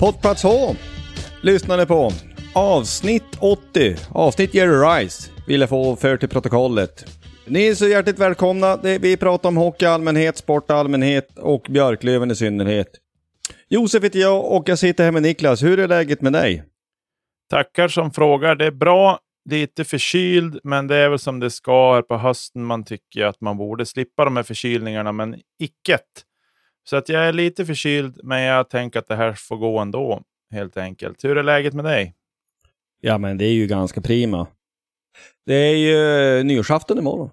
Pottplats H lyssnade på. Avsnitt 80. Avsnitt Jerry Rice vill jag få för till protokollet. Ni är så hjärtligt välkomna. Vi pratar om hockey i allmänhet, sport i allmänhet och Björklöven i synnerhet. Josef heter jag och jag sitter här med Niklas. Hur är läget med dig? Tackar som frågar. Det är bra. Lite förkyld, men det är väl som det ska här på hösten. Man tycker att man borde slippa de här förkylningarna, men icket. Så att jag är lite förkyld, men jag tänker att det här får gå ändå, helt enkelt. Hur är läget med dig? Ja, men det är ju ganska prima. Det är ju eh, nyårsafton imorgon.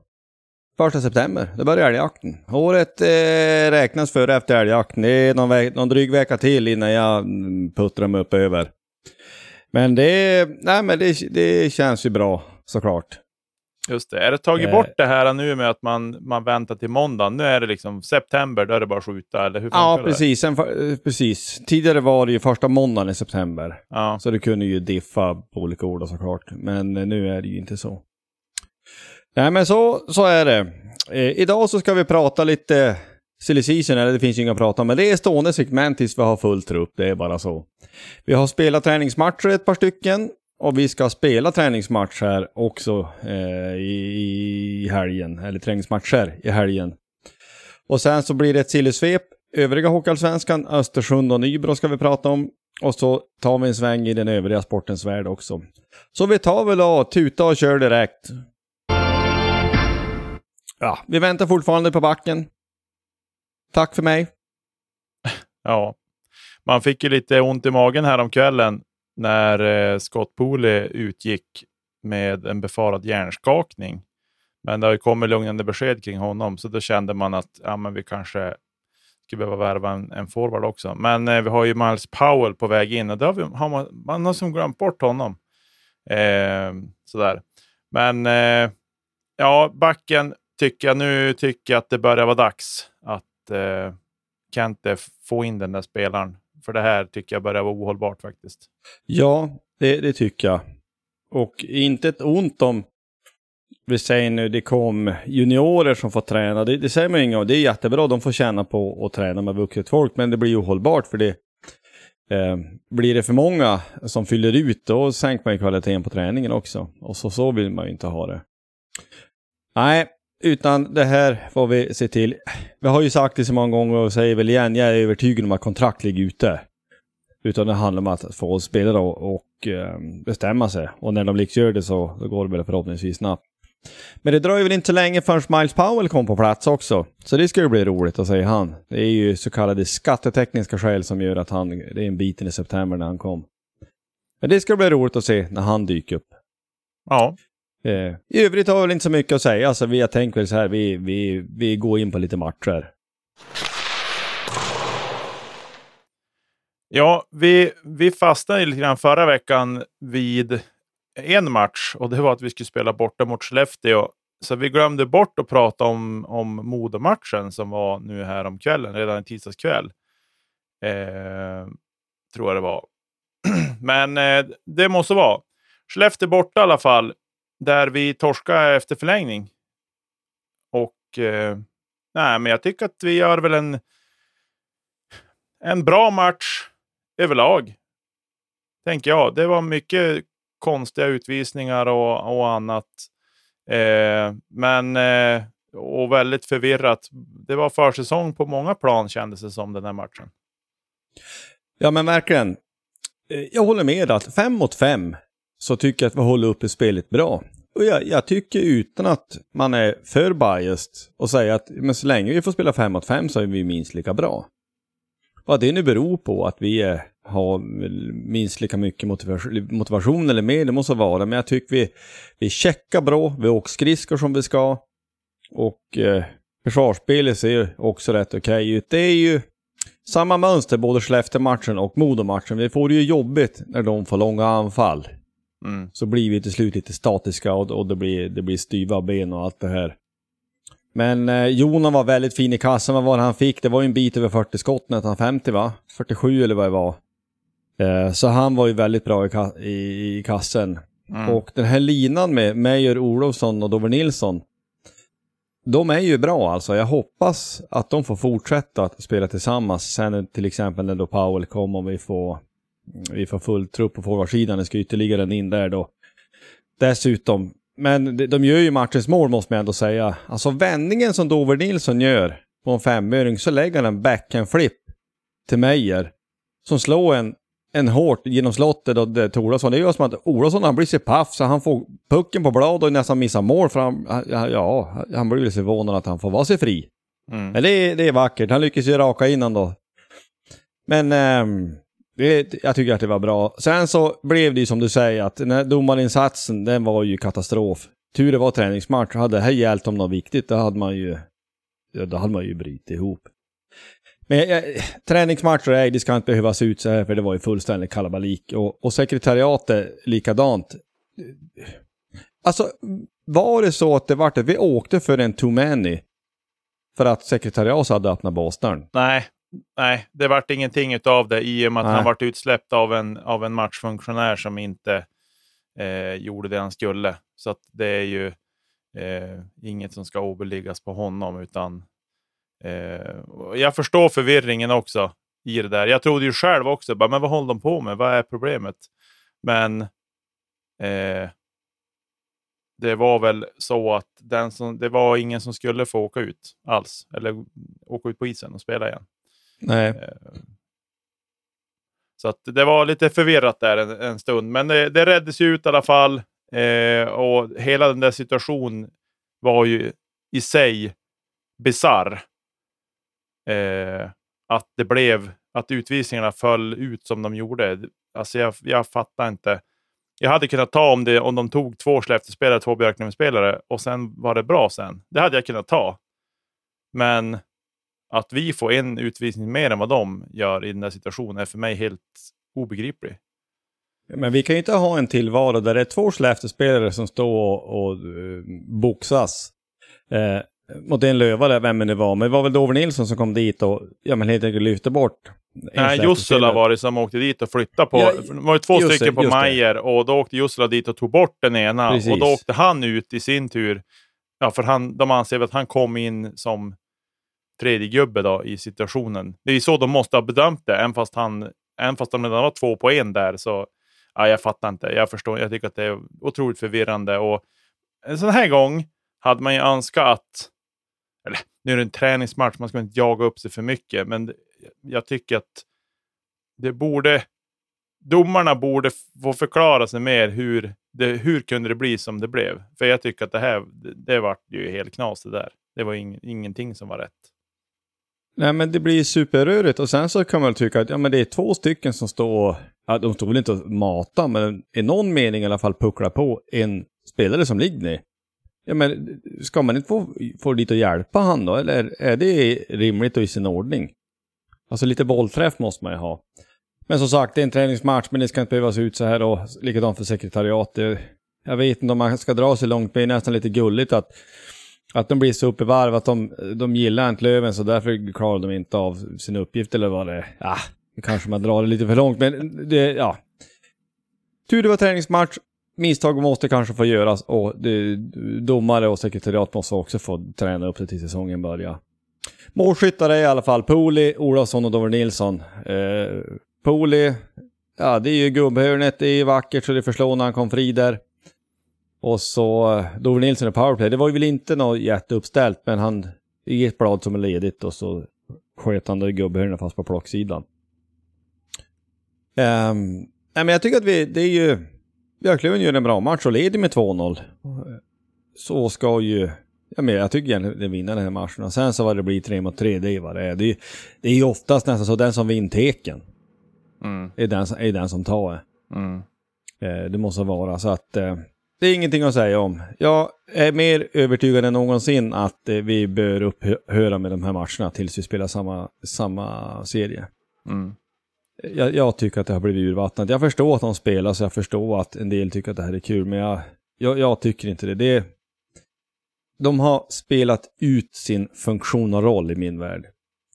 Första september, det börjar älgjakten. Året eh, räknas före efter älgjakten. Det är någon, ve- någon dryg vecka till innan jag mm, puttrar mig upp över. Men det, nej, men det, det känns ju bra såklart. Just det. Är det tagit Eh. bort det här nu med att man, man väntar till måndag? Nu är det liksom september, då är det bara att skjuta, eller hur Ja, precis. Sen, eh, precis. Tidigare var det ju första måndagen i september. Ja. Så det kunde ju diffa på olika ord såklart. Men eh, nu är det ju inte så. Nej men så, så är det. Eh, idag så ska vi prata lite silly season, eller det finns ju inga att prata om, men det är stående segment tills vi har full trupp, det är bara så. Vi har spelat träningsmatcher ett par stycken och vi ska spela träningsmatch här också eh, i, i helgen, eller träningsmatcher i helgen. Och sen så blir det ett sillysvep, övriga Hockeyallsvenskan, Östersund och Nybro ska vi prata om. Och så tar vi en sväng i den övriga sportens värld också. Så vi tar väl och tuta och kör direkt. Ja, vi väntar fortfarande på backen. Tack för mig. Ja. Man fick ju lite ont i magen här om kvällen när eh, Scott Pooley utgick med en befarad hjärnskakning. Men det har ju kommit lugnande besked kring honom, så då kände man att ja, men vi kanske skulle behöva värva en, en forward också. Men eh, vi har ju Miles Powell på väg in och det har, vi, har man, man har som glömt bort honom. Eh, sådär. Men eh, ja, backen tycker jag nu tycker jag att det börjar vara dags att eh, Kente få in den där spelaren. För det här tycker jag börjar vara ohållbart faktiskt. Ja, det, det tycker jag. Och inte ett ont om, vi säger nu, det kom juniorer som får träna. Det, det säger man ju inget om. Det är jättebra, de får tjäna på att träna med vuxet folk. Men det blir ju ohållbart för det. Eh, blir det för många som fyller ut, då sänker man ju kvaliteten på träningen också. Och så, så vill man ju inte ha det. Nej, utan det här får vi se till. Vi har ju sagt det så många gånger och säger väl igen, jag är övertygad om att kontrakt ligger ute. Utan det handlar om att få spelare och, och eh, bestämma sig. Och när de liksom gör det så då går det väl förhoppningsvis snabbt. Men det dröjer väl inte så länge förrän Miles Powell kom på plats också. Så det ska ju bli roligt att se han. Det är ju så kallade skattetekniska skäl som gör att han, det är en bit in i september när han kom. Men det ska bli roligt att se när han dyker upp. Ja. Eh, I övrigt har vi väl inte så mycket att säga, så vi har tänkt väl så här, vi, vi, vi går in på lite matcher. Ja, vi, vi fastnade lite grann förra veckan vid en match och det var att vi skulle spela borta mot Skellefteå. Så vi glömde bort att prata om, om Modomatchen som var nu här om kvällen, redan en tisdagskväll. Eh, tror jag det var. Men eh, det måste vara. Skellefteå borta i alla fall, där vi torskade efter förlängning. Och eh, nej, men jag tycker att vi gör väl en, en bra match överlag. Tänker jag. Det var mycket konstiga utvisningar och, och annat. Eh, men eh, och väldigt förvirrat. Det var försäsong på många plan kändes det som den här matchen. Ja men verkligen. Eh, jag håller med att fem mot fem så tycker jag att vi håller uppe spelet bra. Och jag, jag, tycker utan att man är för biased och säga att men så länge vi får spela fem mot fem så är vi minst lika bra. Vad det nu beror på att vi är, har minst lika mycket motivation, motivation eller mer, det måste vara. Men jag tycker vi, vi checkar bra, vi åker skridskor som vi ska. Och eh, försvarsspelet ser också rätt okej okay ut. Det är ju samma mönster både Skellefteå-matchen och Modomatchen. Vi får det ju jobbigt när de får långa anfall. Mm. Så blir vi till slut lite statiska och, och det, blir, det blir styva ben och allt det här. Men eh, Jonan var väldigt fin i kassen. Vad var det han fick? Det var ju en bit över 40 skott, nästan 50 va? 47 eller vad det var. Eh, så han var ju väldigt bra i, ka i, i kassen. Mm. Och den här linan med Meijer Olofsson och Dover Nilsson. De är ju bra alltså. Jag hoppas att de får fortsätta att spela tillsammans. Sen till exempel när då Powell kom och vi får, vi får full trupp på forwardsidan. Det ska ytterligare en in där då. Dessutom men de gör ju matchens mål måste man ändå säga. Alltså vändningen som Dover Nilsson gör på en femöring så lägger han en backhand-flip till Meyer. Som slår en, en hårt genom slottet och det till Olofsson. Det gör som att Olofsson han blir så paff så han får pucken på blad och nästan missar mål för han, ja, han blir så förvånad att han får vara sig fri. Mm. Men det, det är vackert. Han lyckas ju raka in då. Men ähm, det, jag tycker att det var bra. Sen så blev det ju som du säger att den här domarinsatsen, den var ju katastrof. Tur det var träningsmatch. Hade det här gällt om något viktigt, då hade man ju, då hade man ju brutit ihop. Men jag, träningsmatcher, nej, det ska inte behöva se ut så här, för det var ju fullständigt kalabalik. Och, och sekretariatet likadant. Alltså, var det så att det vart det? vi åkte för en too many? För att sekretariatet hade öppnat båsdörren? Nej, nej, det vart ingenting av det i och med att nej. han vart utsläppt av en, av en matchfunktionär som inte eh, gjorde det han skulle. Så det är ju eh, inget som ska åbeliggas på honom, utan eh, jag förstår förvirringen också i det där. Jag trodde ju själv också, bara, men vad håller de på med? Vad är problemet? Men eh, det var väl så att den som, det var ingen som skulle få åka ut alls, eller åka ut på isen och spela igen. Nej. Eh, så att det var lite förvirrat där en, en stund, men det, det räddades ut i alla fall. Eh, och hela den där situationen var ju i sig bizarr. Eh, att det blev, att utvisningarna föll ut som de gjorde. Alltså jag, jag fattar inte. Jag hade kunnat ta om, det, om de tog två Skellefteåspelare, två Björklöven-spelare och sen var det bra sen. Det hade jag kunnat ta. Men att vi får en utvisning mer än vad de gör i den där situationen är för mig helt obegriplig. Men vi kan ju inte ha en tillvaro där det är två Skellefteåspelare som står och, och uh, boxas. Eh, mot en lövare, vem det var. Men det var väl Dover Nilsson som kom dit och ja, men helt enkelt lyfte bort. Nej, Jussela var det som åkte dit och flyttade på. Ja, det var ju två stycken på Majer och då åkte Jussela dit och tog bort den ena. Precis. Och då åkte han ut i sin tur. Ja, för han, de anser att han kom in som tredje gubbe då i situationen. Det är så de måste ha bedömt det, även fast han, även fast de redan har två på en där. Så ja, jag fattar inte. Jag förstår. Jag tycker att det är otroligt förvirrande och en sån här gång hade man ju önskat att, eller nu är det en träningsmatch, man ska inte jaga upp sig för mycket, men jag tycker att det borde, domarna borde få förklara sig mer hur det, hur kunde det bli som det blev? För jag tycker att det här, det, det vart ju helt knas det där. Det var ing, ingenting som var rätt. Nej men det blir superrörigt och sen så kan man väl tycka att ja, men det är två stycken som står ja, de står väl inte och matar men i någon mening i alla fall pucklar på en spelare som ligger ner. Ja men ska man inte få, få dit och hjälpa han då eller är det rimligt och i sin ordning? Alltså lite bollträff måste man ju ha. Men som sagt, det är en träningsmatch men det ska inte behöva se ut så här och likadant för sekretariatet. Jag vet inte om man ska dra sig långt, men det är nästan lite gulligt att att de blir så uppe i varv att de, de gillar inte Löven så därför klarar de inte av sin uppgift eller vad det är. Ah, ja, kanske man drar det lite för långt men det, ja. Tur det var träningsmatch. Misstag måste kanske få göras och det, domare och sekretariat måste också få träna upp det till säsongen börjar. Målskyttar är i alla fall Poli, Olofsson och Dover Nilsson. Eh, Poli, ja det är ju gubbhörnet, det är vackert så det förslår när han kom fri där. Och så Dover Nilsson i powerplay, det var ju väl inte något jätteuppställt men han i ett blad som är ledigt och så sköt han gubbhörnet fast på plocksidan. Um, nej men jag tycker att vi, det är ju, Björklöven gör en bra match och leder med 2-0. Så ska ju, jag, menar, jag tycker egentligen vinner den här matchen. Och sen så vad det blir 3 mot 3, det är vad det är. Det är, det är ju oftast nästan så den som vinner teken. Mm. Är, den, är den som tar det. Mm. Eh, det måste vara så att eh, det är ingenting att säga om. Jag är mer övertygad än någonsin att eh, vi bör upphöra med de här matcherna tills vi spelar samma, samma serie. Mm. Jag, jag, tycker att det har blivit urvattnat. Jag förstår att de spelar så jag förstår att en del tycker att det här är kul men jag, jag, jag tycker inte det. det. De har spelat ut sin funktion och roll i min värld.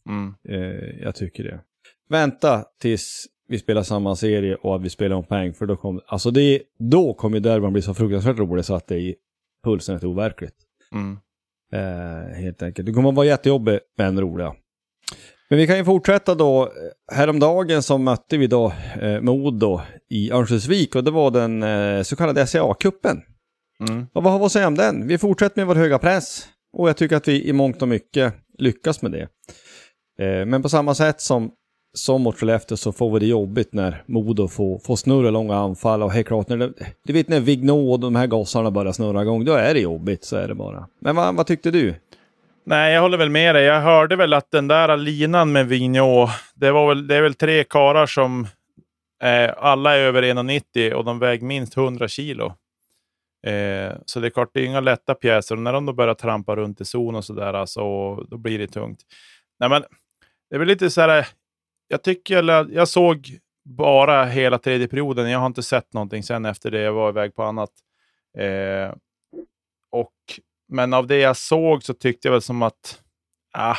Mm. Eh, jag tycker det. Vänta tills vi spelar samma serie och att vi spelar om poäng. För då kommer, alltså det, då kommer derbyn bli så fruktansvärt rolig så att det är fullständigt overkligt. Mm. Eh, helt enkelt. Det kommer vara jättejobbigt men roliga. Men vi kan ju fortsätta då. Häromdagen så mötte vi då eh, Modo i Örnsköldsvik och det var den eh, så kallade SCA-cupen. Mm. Och vad har vi att säga om den? Vi fortsätter med vår höga press och jag tycker att vi i mångt och mycket lyckas med det. Eh, men på samma sätt som som mot Skellefteå så får vi det jobbigt när Modo får, får snurra långa anfall och helt klart när det, du vet när Vigno och de här gossarna börjar snurra igång, då är det jobbigt, så är det bara. Men vad, vad tyckte du? Nej, jag håller väl med dig. Jag hörde väl att den där linan med Vigno, det, var väl, det är väl tre karar som eh, alla är över 1,90 och de väger minst 100 kilo. Eh, så det är klart, det är inga lätta pjäser. Och när de då börjar trampa runt i zon och sådär, alltså, då blir det tungt. Nej, men det är väl lite så här, jag tycker, jag såg bara hela tredje perioden. Jag har inte sett någonting sen efter det. Jag var iväg på annat. Eh, och, men av det jag såg så tyckte jag väl som att ah,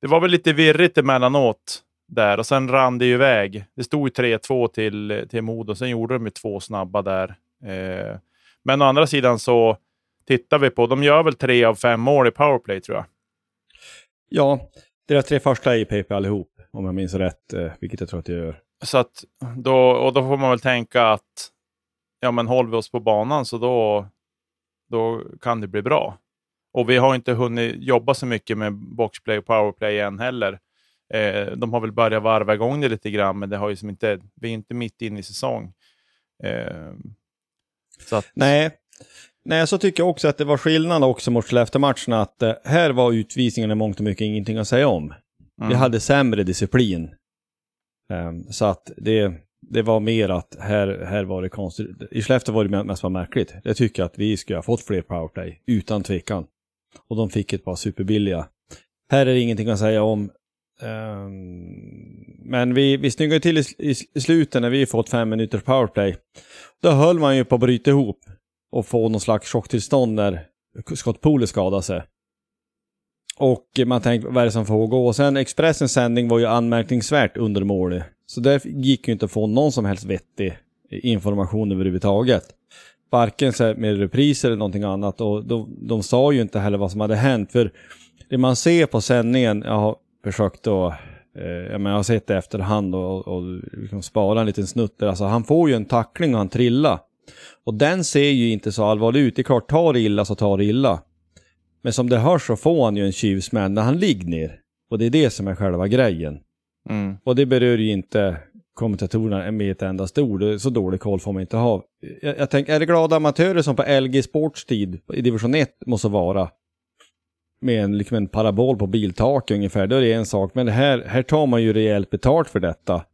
det var väl lite virrigt emellanåt där och sen rann det iväg. Det stod 3-2 till, till Modo, sen gjorde de ju två snabba där. Eh, men å andra sidan så tittar vi på, de gör väl tre av fem mål i powerplay tror jag. Ja, deras tre första är i PP allihop om jag minns rätt, eh, vilket jag tror att jag gör. Så att då, och då får man väl tänka att ja, men håller vi oss på banan så då, då kan det bli bra. Och vi har inte hunnit jobba så mycket med boxplay och powerplay än heller. Eh, de har väl börjat varva igång det lite grann, men det har ju som inte, vi är inte mitt inne i säsong. Eh, så att... Nej, Nej, så tycker jag också att det var skillnad också mot Skellefteå-matchen att eh, här var utvisningen i mångt och mycket ingenting att säga om. Mm. Vi hade sämre disciplin. Um, så att det, det var mer att här, här var det konstigt. I Skellefteå var det mest bara märkligt. Jag tycker att vi skulle ha fått fler powerplay, utan tvekan. Och de fick ett par superbilliga. Här är det ingenting att säga om. Um, men vi, vi snyggade till i, i, i slutet när vi fått fem minuters powerplay. Då höll man ju på att bryta ihop och få någon slags chocktillstånd när Scott Poole skadade sig. Och man tänkte, vad är det som får gå? Och sen Expressens sändning var ju anmärkningsvärt undermålig. Så där gick ju inte att få någon som helst vettig information överhuvudtaget. Varken med repriser eller någonting annat. Och de, de sa ju inte heller vad som hade hänt. För det man ser på sändningen, jag har försökt att eh, jag, menar, jag har sett det efterhand och, och liksom spara en liten snutt där. Alltså han får ju en tackling och han trillar. Och den ser ju inte så allvarlig ut. Det är klart, tar det illa så tar det illa. Men som det hörs så får han ju en tjuvsmäll när han ligger ner. Och det är det som är själva grejen. Mm. Och det berör ju inte kommentatorerna med ett enda ord. Så dålig koll får man inte ha. Jag, jag tänker, är det glada amatörer som på LG Sports tid i division 1 måste vara? Med en, liksom en parabol på biltaket ungefär, då är det en sak. Men det här, här tar man ju rejält betalt för detta.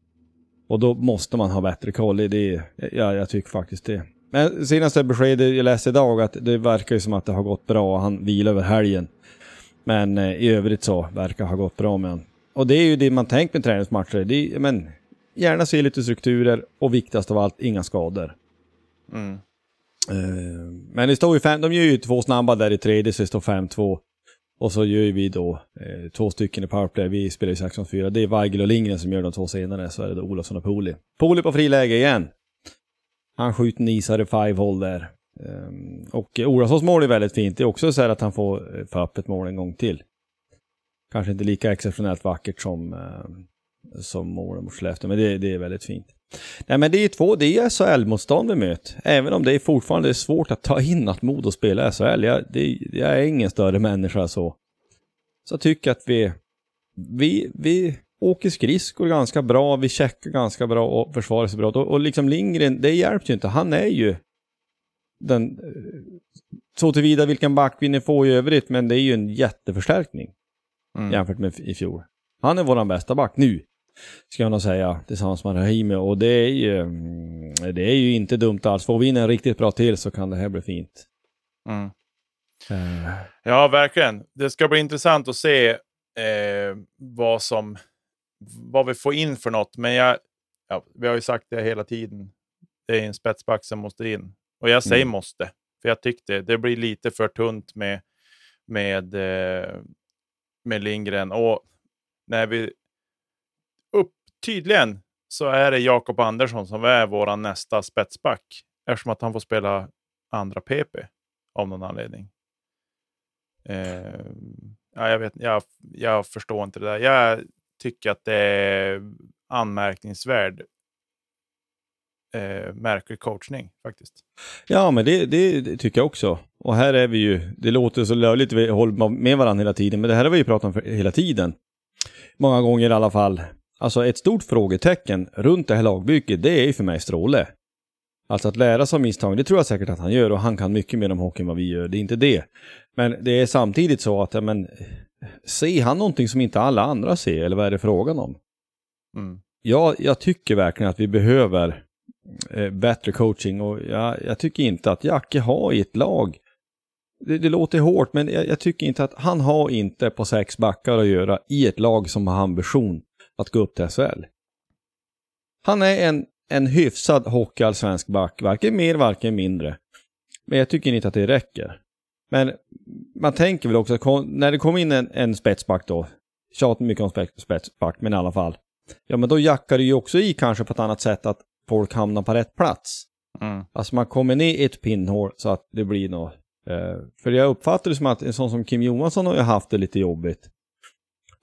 Och då måste man ha bättre koll. Det, ja, jag tycker faktiskt det. Men senaste beskedet jag läste idag att det verkar ju som att det har gått bra. Han vilar över helgen. Men eh, i övrigt så verkar det ha gått bra med honom. Och det är ju det man tänkt med träningsmatcher. Det är, men, gärna se lite strukturer och viktigast av allt, inga skador. Mm. Eh, men det står ju fem, de gör ju två snabba där i tredje, så det står 5-2. Och så gör vi då eh, två stycken i powerplay. Vi spelar ju 6 4 Det är Weigel och Lindgren som gör de två senare. Så är det då Olofsson och Poli. Poli på friläge igen. Han skjuter nisar i five hole där. Um, och Olassons mål är väldigt fint. Det är också så här att han får eh, få upp ett mål en gång till. Kanske inte lika exceptionellt vackert som, uh, som målen mot Skellefteå, men det, det, är väldigt fint. Nej men det är två, det är SHL-motstånd vi möter. Även om det är fortfarande är svårt att ta in att Modo spelar SHL. Jag, det, jag är ingen större människa så. Så jag tycker att vi, vi, vi åker skridskor ganska bra, vi checkar ganska bra och försvarar sig bra. Och, och liksom Lindgren, det hjälper ju inte. Han är ju den, så tillvida vilken back vi får i övrigt, men det är ju en jätteförstärkning. Mm. Jämfört med i fjol. Han är våran bästa back nu. Ska jag nog säga, tillsammans med Rahimi. Och det är ju, mm, det är ju inte dumt alls. Får vi in en riktigt bra till så kan det här bli fint. Mm. Uh. Ja, verkligen. Det ska bli intressant att se eh, vad som vad vi får in för något. Men jag, ja, vi har ju sagt det hela tiden. Det är en spetsback som måste in. Och jag säger mm. måste. För jag tyckte det blir lite för tunt med, med, eh, med Lindgren. Och när vi... Upp, tydligen så är det Jakob Andersson som är vår nästa spetsback. Eftersom att han får spela andra PP av någon anledning. Eh, ja, jag, vet, jag, jag förstår inte det där. Jag tycker att det är anmärkningsvärd eh, märklig coachning faktiskt. Ja, men det, det, det, tycker jag också. Och här är vi ju, det låter så löjligt, vi håller med varandra hela tiden, men det här har vi ju pratat om för, hela tiden. Många gånger i alla fall. Alltså ett stort frågetecken runt det här lagbygget, det är ju för mig Stråle. Alltså att lära sig av misstag, det tror jag säkert att han gör och han kan mycket mer om hockey än vad vi gör, det är inte det. Men det är samtidigt så att, ja, men, ser han någonting som inte alla andra ser, eller vad är det frågan om? Mm. Ja, jag tycker verkligen att vi behöver eh, bättre coaching och jag, jag, tycker inte att Jacke har i ett lag, det, det låter hårt, men jag, jag, tycker inte att han har inte på sex backar att göra i ett lag som har ambition att gå upp till SHL. Han är en, en hyfsad hockeyallsvensk back, varken mer, varken mindre. Men jag tycker inte att det räcker. Men man tänker väl också att när det kommer in en, en spetsback då, tjatar mycket om spetsback, men i alla fall. Ja men då jackar det ju också i kanske på ett annat sätt att folk hamnar på rätt plats. Mm. Alltså man kommer ner i ett pinnhål så att det blir något. Eh, för jag uppfattar det som att en sån som Kim Johansson har ju haft det lite jobbigt.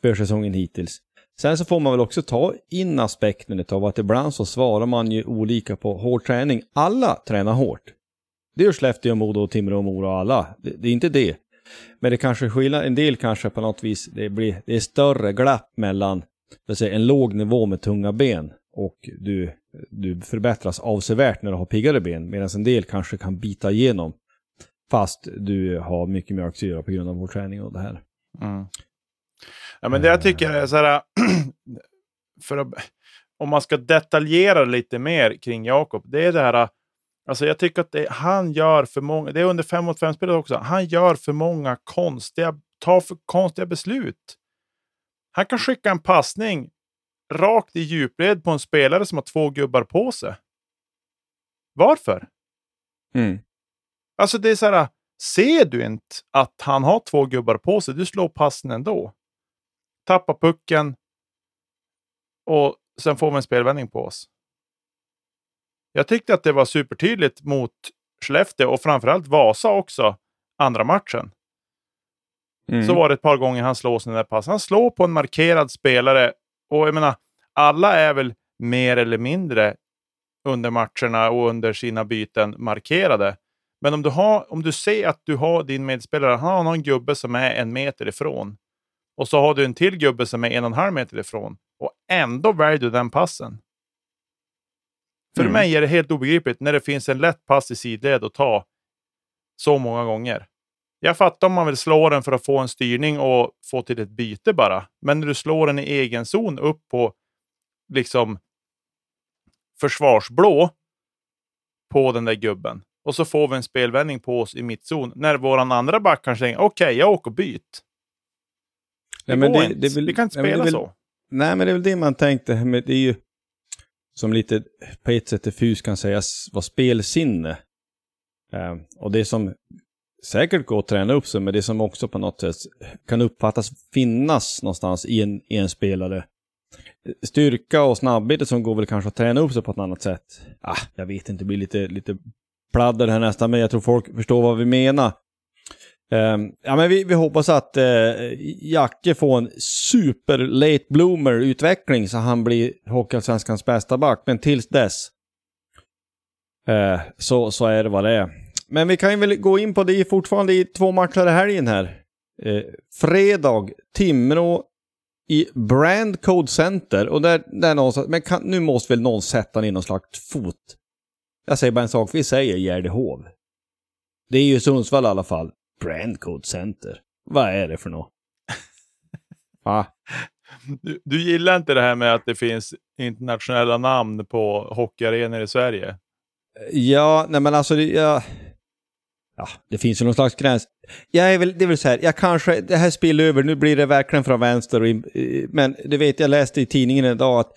För säsongen hittills. Sen så får man väl också ta in aspekten av att ibland så svarar man ju olika på hård träning. Alla tränar hårt. Det gör Skellefteå, Modo, Timrå, Mora och alla. Det, det, är inte det. Men det kanske skillnad, en del kanske på något vis, det, blir, det är större glapp mellan säga, en låg nivå med tunga ben och du, du förbättras avsevärt när du har piggare ben. Medan en del kanske kan bita igenom fast du har mycket mjölksyra på grund av vår träning och det här. Mm. Ja, men det jag tycker är så här, för att, om man ska detaljera lite mer kring Jakob, det är det här Alltså jag tycker att det, han gör för många, det är under 5 mot 5-spelet också, han gör för många konstiga, tar för konstiga beslut. Han kan skicka en passning rakt i djupled på en spelare som har två gubbar på sig. Varför? Mm. Alltså det är så här, ser du inte att han har två gubbar på sig, du slår passen ändå. Tappar pucken och sen får vi en spelvändning på oss. Jag tyckte att det var supertydligt mot Skellefteå och framförallt Vasa också, andra matchen. Mm. Så var det ett par gånger han slår sina pass. Han slår på en markerad spelare och jag menar, alla är väl mer eller mindre under matcherna och under sina byten markerade. Men om du, har, om du ser att du har din medspelare, han har en gubbe som är en meter ifrån och så har du en till gubbe som är en och en halv meter ifrån och ändå väljer du den passen. För Mm. mig är det helt obegripligt när det finns en lätt pass i sidled att ta så många gånger. Jag fattar om man vill slå den för att få en styrning och få till ett byte bara. Men när du slår den i egen zon upp på liksom försvarsblå på den där gubben. Och så får vi en spelvändning på oss i mittzon. När våran andra back kanske säger okej, jag åker och byt. Det, Nej, men det- det väl- vi kan inte nej, det spela väl- så. Nej, men det är väl det man tänkte. Men det är ju som lite på ett sätt diffus kan sägas vara spelsinne. Eh, och det som säkert går att träna upp sig, men det som också på något sätt kan uppfattas finnas någonstans i en, i en spelare. Styrka och snabbhet som går väl kanske att träna upp sig på ett annat sätt. Ah, jag vet inte, det blir lite, lite pladder här nästan, men jag tror folk förstår vad vi menar. Ehm, ja, men vi, vi hoppas att eh, Jacke får en super late bloomer utveckling så han blir Hockeyallsvenskans bästa back. Men tills dess eh, så, så är det vad det är. Men vi kan ju väl gå in på det fortfarande i två matcher i helgen här. Eh, fredag, Timrå i Brand Code Center. Och där, där någonstans, men kan, nu måste väl någon sätta ner någon slags fot. Jag säger bara en sak, vi säger Gärdehov. Det är ju Sundsvall i alla fall. Brand Code Center. Vad är det för något? Va? Du, du gillar inte det här med att det finns internationella namn på hockeyarenor i Sverige? Ja, nej men alltså, det, ja, ja, det finns ju någon slags gräns. Jag är väl, det är väl så här, jag kanske, det här spiller över, nu blir det verkligen från vänster, och in, men du vet, jag läste i tidningen idag att,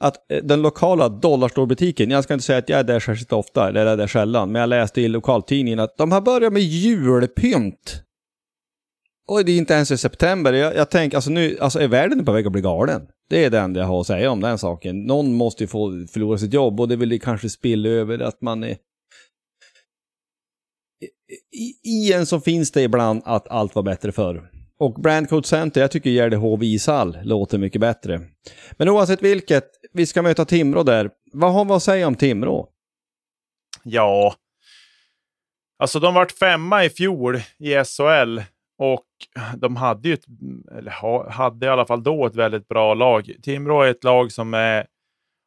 att eh, den lokala dollarstorbutiken, jag ska inte säga att jag är där särskilt ofta, eller är där sällan, men jag läste i lokaltidningen att de har börjat med julpynt. Och det är inte ens i september. Jag, jag tänker, alltså nu, alltså är världen på väg att bli galen? Det är det enda jag har att säga om den saken. Någon måste ju få förlora sitt jobb och det vill kanske spilla över att man är... I, I en så finns det ibland att allt var bättre förr. Och Brandcode Center, jag tycker Gärdehov ishall låter mycket bättre. Men oavsett vilket, vi ska möta Timrå där. Vad har vi att säga om Timrå? Ja, alltså de vart femma i fjol i SHL och de hade ju ett, eller hade i alla fall då ett väldigt bra lag. Timrå är ett lag som är,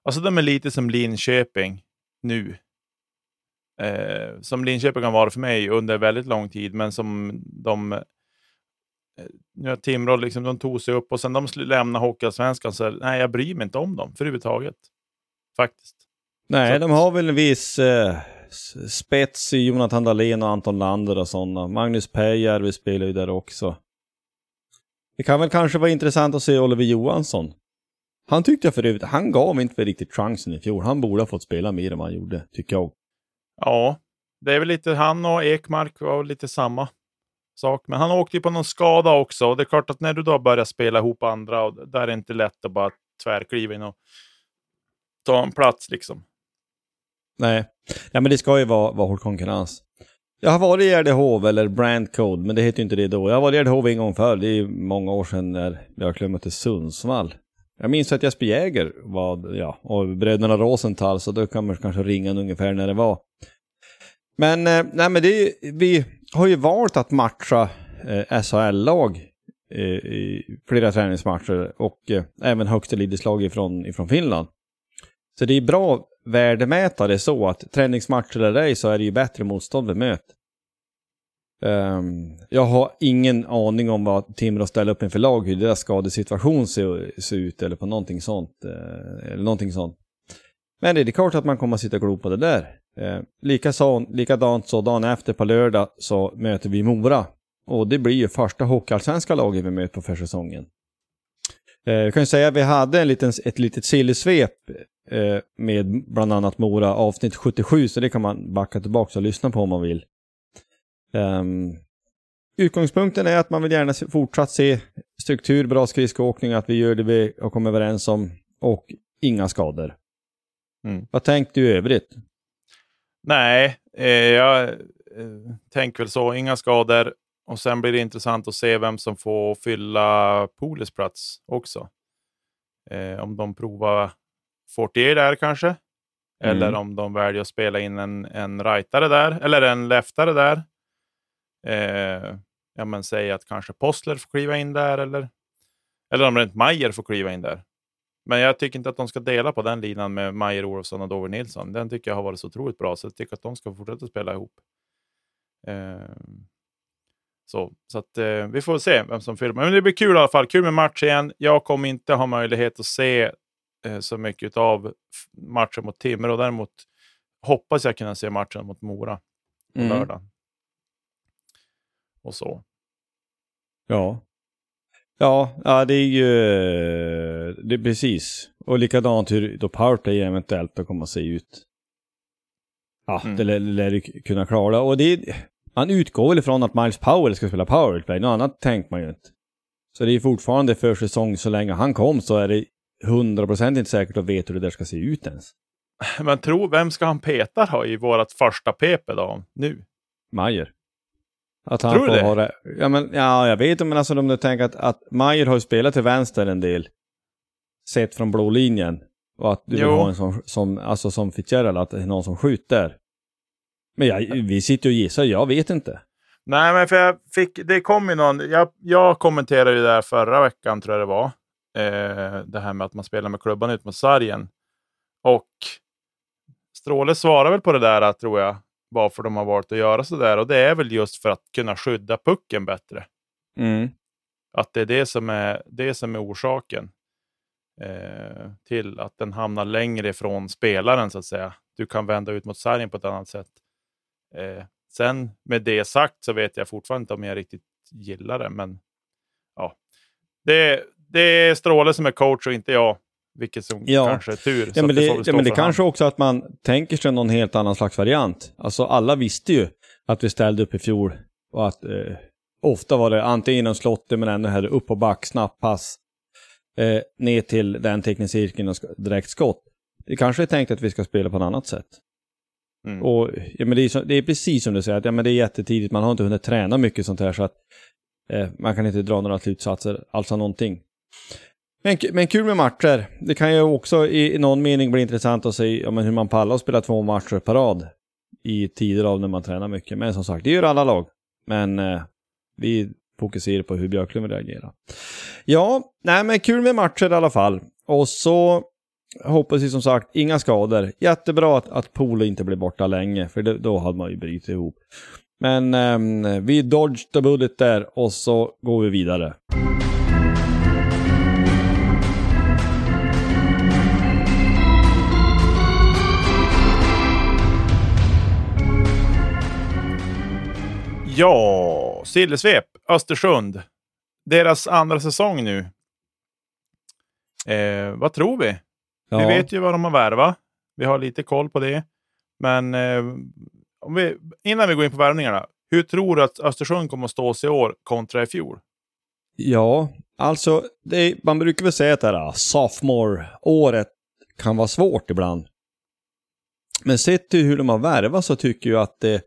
alltså de är lite som Linköping nu. Eh, som Linköping har varit för mig under väldigt lång tid, men som de nu har Timrå liksom, de tog sig upp och sen de lämnade Hockeyallsvenskan så nej, jag bryr mig inte om dem för överhuvudtaget. Faktiskt. Nej, Så- de har väl en viss eh, spets i Jonathan Dahlén och Anton Lander och sådana. Magnus Pääjärvi spelar ju där också. Det kan väl kanske vara intressant att se Oliver Johansson. Han tyckte jag för övrigt, han gav inte riktigt chansen i fjol. Han borde ha fått spela mer än vad han gjorde, tycker jag. Ja, det är väl lite han och Ekmark var lite samma sak. Men han åkte ju på någon skada också. Och det är klart att när du då börjar spela ihop andra, och där är det inte lätt att bara tvärkliva in och ta en plats liksom. Nej, ja, men det ska ju vara, vara hård konkurrens. Jag har varit i Gärdehov, eller Brand Code, men det heter ju inte det då. Jag har varit i Gärdehov en gång förr, det är ju många år sedan när jag klämde till Sundsvall. Jag minns att Jesper Jäger var, ja, och bröderna Rosenthal, så då kan man kanske ringa en ungefär när det var. Men, eh, nej men det är, vi har ju valt att matcha eh, SHL-lag eh, i flera träningsmatcher och eh, även högsta elitslag ifrån, ifrån Finland. Så det är bra värdemätare så att träningsmatcher eller ej så är det ju bättre motstånd vi möter. Um, jag har ingen aning om vad Timrå ställer upp inför lag, hur deras skadesituation ser, ser ut eller på någonting sånt. eh, eller någonting sånt. Men det är klart att man kommer att sitta och glo på det där. Uh, likaså, likadant så dagen efter på lördag så möter vi Mora. Och det blir ju första hockeyallsvenska laget vi möter på försäsongen. Eh, Jag kan ju säga att vi hade en liten, ett litet sillsvep eh, med bland annat Mora avsnitt 77, så det kan man backa tillbaka och lyssna på om man vill. Ehm, utgångspunkten är att man vill gärna fortsatt se struktur, bra skridskoåkning, att vi gör det vi har kommit överens om och inga skador. Mm. Vad tänkte du i övrigt? Nej, eh, jag eh, tänker väl så. Inga skador. Och sen blir det intressant att se vem som får fylla Poles plats också. Eh, om de provar Fortier där kanske. Eller Mm. om de väljer att spela in en, en rightare där. Eller en leftare där. Eh, ja, men säg att kanske Postler får kliva in där. Eller, eller om rent Mayer får kliva in där. Men jag tycker inte att de ska dela på den linan med Majer Olofsson och Dover Nilsson. Den tycker jag har varit så otroligt bra, så jag tycker att de ska fortsätta spela ihop. Eh, så så att, eh, vi får se vem som fyller. Men det blir kul i alla fall. Kul med match igen. Jag kommer inte ha möjlighet att se eh, så mycket av matchen mot Timrå. Däremot hoppas jag kunna se matchen mot Mora på Mm. lördag. Och så. Ja. Ja, ja, det är ju... Det är precis. Och likadant hur då powerplay eventuellt då kommer att se ut. Ja, Mm. det lär, lär ju kunna klara. Och det är, man utgår väl ifrån att Miles Powell ska spela powerplay. Något annat tänker man ju inte. Så det är fortfarande för säsong så länge han kom så är det 100% inte säkert att veta hur det där ska se ut ens. Men tro, vem ska han peta då i vårt första PP då, nu? Majer. Att han Tror du det? Ja, men, ja, jag vet men alltså om du tänker att, att Majer har ju spelat till vänster en del. Sett från blå linjen. Och att du vill Jo. ha en som, som, alltså som Fitzgerald, att det är någon som skjuter. Men jag, vi sitter och gissar, jag vet inte. Nej, men för jag fick, det kom ju någon, jag, jag kommenterade ju det där förra veckan tror jag det var. Eh, det här med att man spelar med klubban ut mot sargen. Och Stråle svarar väl på det där tror jag, varför de har valt att göra så där. Och det är väl just för att kunna skydda pucken bättre. Mm. Att det är det som är, det som är orsaken eh, till att den hamnar längre ifrån spelaren så att säga. Du kan vända ut mot sargen på ett annat sätt. Eh, sen med det sagt så vet jag fortfarande inte om jag riktigt gillar det, men ja. Det, det är Stråle som är coach och inte jag, vilket som Ja. kanske är tur. Ja, men det, väl ja, men det kanske också att man tänker sig någon helt annan slags variant. Alltså alla visste ju att vi ställde upp i fjol och att eh, ofta var det antingen inom slottet men ändå här upp och back, snabbt pass. Eh, ner till den teckningscirkeln och sk- direkt skott. Det kanske är tänkt att vi ska spela på ett annat sätt. Mm. Och ja, men det, är så, det är precis som du säger, att ja, men det är jättetidigt, man har inte hunnit träna mycket sånt här så att eh, man kan inte dra några slutsatser, alltså någonting. Men, men kul med matcher. Det kan ju också i, i någon mening bli intressant att se ja, men hur man pallar att spela två matcher per rad i tider av när man tränar mycket. Men som sagt, det gör alla lag. Men eh, vi fokuserar på hur Björklund reagerar. Ja, nej men kul med matcher i alla fall. Och så hoppas vi som sagt, inga skador. Jättebra att, att Polo inte blir borta länge, för det, då hade man ju brutit ihop. Men eh, vi dodged the bullet där och så går vi vidare. Ja, Sillesvep, Östersund. Deras andra säsong nu. Eh, vad tror vi? Ja. Vi vet ju vad de har värvat. Vi har lite koll på det. Men eh, vi, innan vi går in på värvningarna. Hur tror du att Östersund kommer att stå sig i år kontra i fjol? Ja, alltså är- man brukar väl säga att det här sophomore-året kan vara svårt ibland. Men sett till hur de har värvat så tycker jag att det...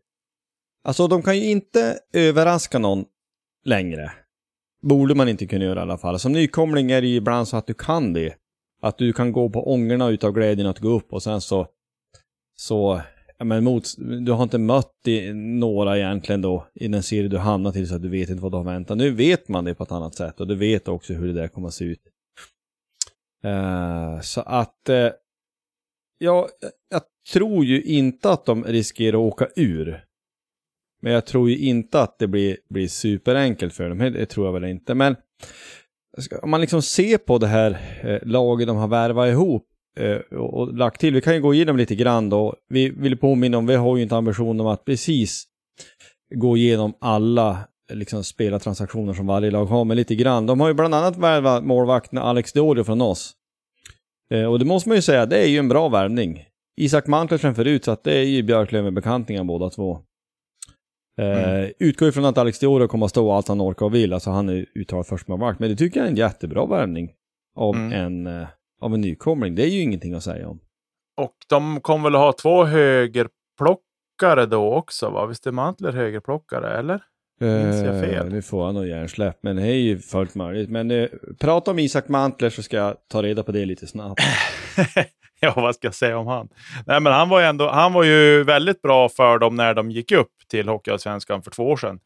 Alltså de kan ju inte överraska någon längre. Borde man inte kunna göra i alla fall. Som nykomling är det ju ibland så att du kan det. Att du kan gå på ångorna utav glädjen att gå upp och sen så... Så... Ja, men mot, du har inte mött i, några egentligen då i den serie du hamnat till så att du vet inte vad du har väntat. Nu vet man det på ett annat sätt och du vet också hur det där kommer att se ut. Uh, så att... Uh, ja, jag tror ju inte att de riskerar att åka ur. Men jag tror ju inte att det blir, blir superenkelt för dem. Det tror jag väl inte. Men om man liksom ser på det här eh, laget de har värvat ihop eh, och, och lagt till. Vi kan ju gå igenom lite grann då. Vi vill påminna om, vi har ju inte ambitionen om att precis gå igenom alla eh, liksom spelartransaktioner som varje lag har, men lite grann. De har ju bland annat värvat målvakten Alex Diorio från oss. Eh, och det måste man ju säga, det är ju en bra värvning. Isak Mantlers förut, så att det är ju Björklöven-bekantingar båda två. Eh, Utgår ifrån att Alex Diorio kommer att stå allt han orkar och vill, alltså han är uttalad förstemålvakt. Men det tycker jag är en jättebra värvning av, Mm. en, eh, av en nykomling. Det är ju ingenting att säga om. Och de kommer väl ha två högerplockare då också? Va? Visst är Mantler högerplockare, eller? Minns jag fel? Eh, Nu får han nog hjärnsläpp, men det är ju fullt möjligt. Men eh, prata om Isak Mantler så ska jag ta reda på det lite snabbt. ja, vad ska jag säga om han? Nej, men han var ju ändå, han var ju väldigt bra för dem när de gick upp till Hockeyallsvenskan för två år sedan.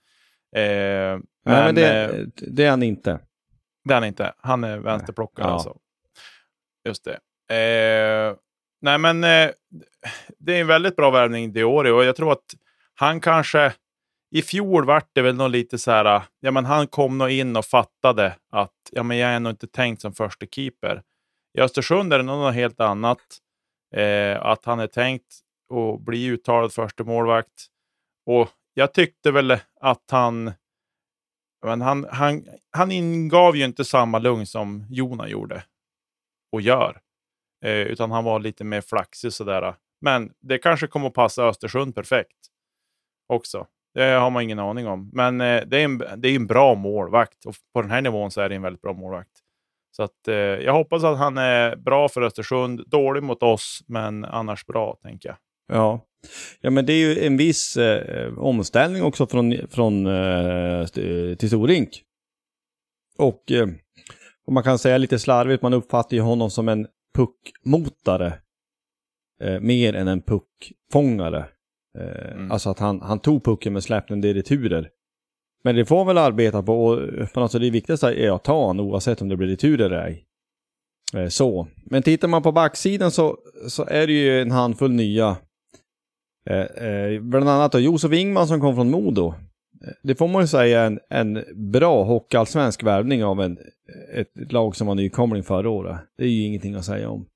Eh, men Nej, men eh, det, det är han inte. det är han inte. Han är vänsterplockare Ja. alltså. Just det. Eh, nej, men eh, det är en väldigt bra värvning det året och jag tror att han kanske... I fjol vart det väl nog lite så här, ja men han kom nog in och fattade att ja men jag är nog inte tänkt som första keeper. I Östersund är det nog något helt annat. Eh, att han är tänkt att bli uttalad första målvakt. Och jag tyckte väl att han, men han, han, han ingav ju inte samma lugn som Jona gjorde och gör. Eh, utan han var lite mer flaxig sådär. Men det kanske kommer att passa Östersund perfekt också. Det har man ingen aning om. Men eh, det, är en, det är en bra målvakt och på den här nivån så är det en väldigt bra målvakt. Så att, eh, jag hoppas att han är bra för Östersund. Dålig mot oss, men annars bra, tänker jag. Ja. Ja, men det är ju en viss eh, omställning också från, från eh, till Storink. Och eh, och man kan säga lite slarvigt, man uppfattar ju honom som en puckmotare. Eh, mer än en puckfångare. Eh, mm. Alltså att han, han tog pucken men släppte den i returer. Men det får han väl arbeta på och alltså det viktigaste är att ta honom oavsett om det blir returer eller ej. Eh, så. Men tittar man på backsidan så, så är det ju en handfull nya. Eh, eh, bland annat då Josef Ingman som kom från Modo det får man ju säga en, en bra hockeyallsvensk värvning av en, ett, lag som var nykomling förra året. Det är ju ingenting att säga om.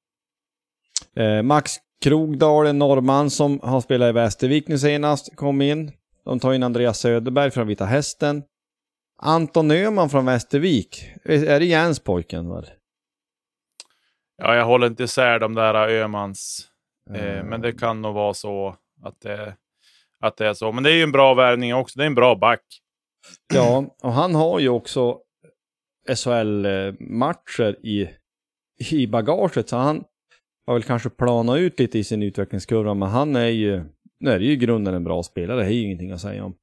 Eh, Max Krogdal, en norrman som har spelat i Västervik nu senast, kom in. De tar in Andreas Söderberg från Vita Hästen. Anton Öhman från Västervik. Är det Jens pojken? Var? Ja, jag håller inte isär de där Öhmans. Eh, mm. Men det kan nog vara så att det att det är så. Men det är ju en bra värvning också. Det är en bra back. Ja, och han har ju också SHL-matcher i, i bagaget. Så han har väl kanske planat ut lite i sin utvecklingskurva. Men han är ju, nu är det ju i grunden en bra spelare. Det är ju ingenting att säga om.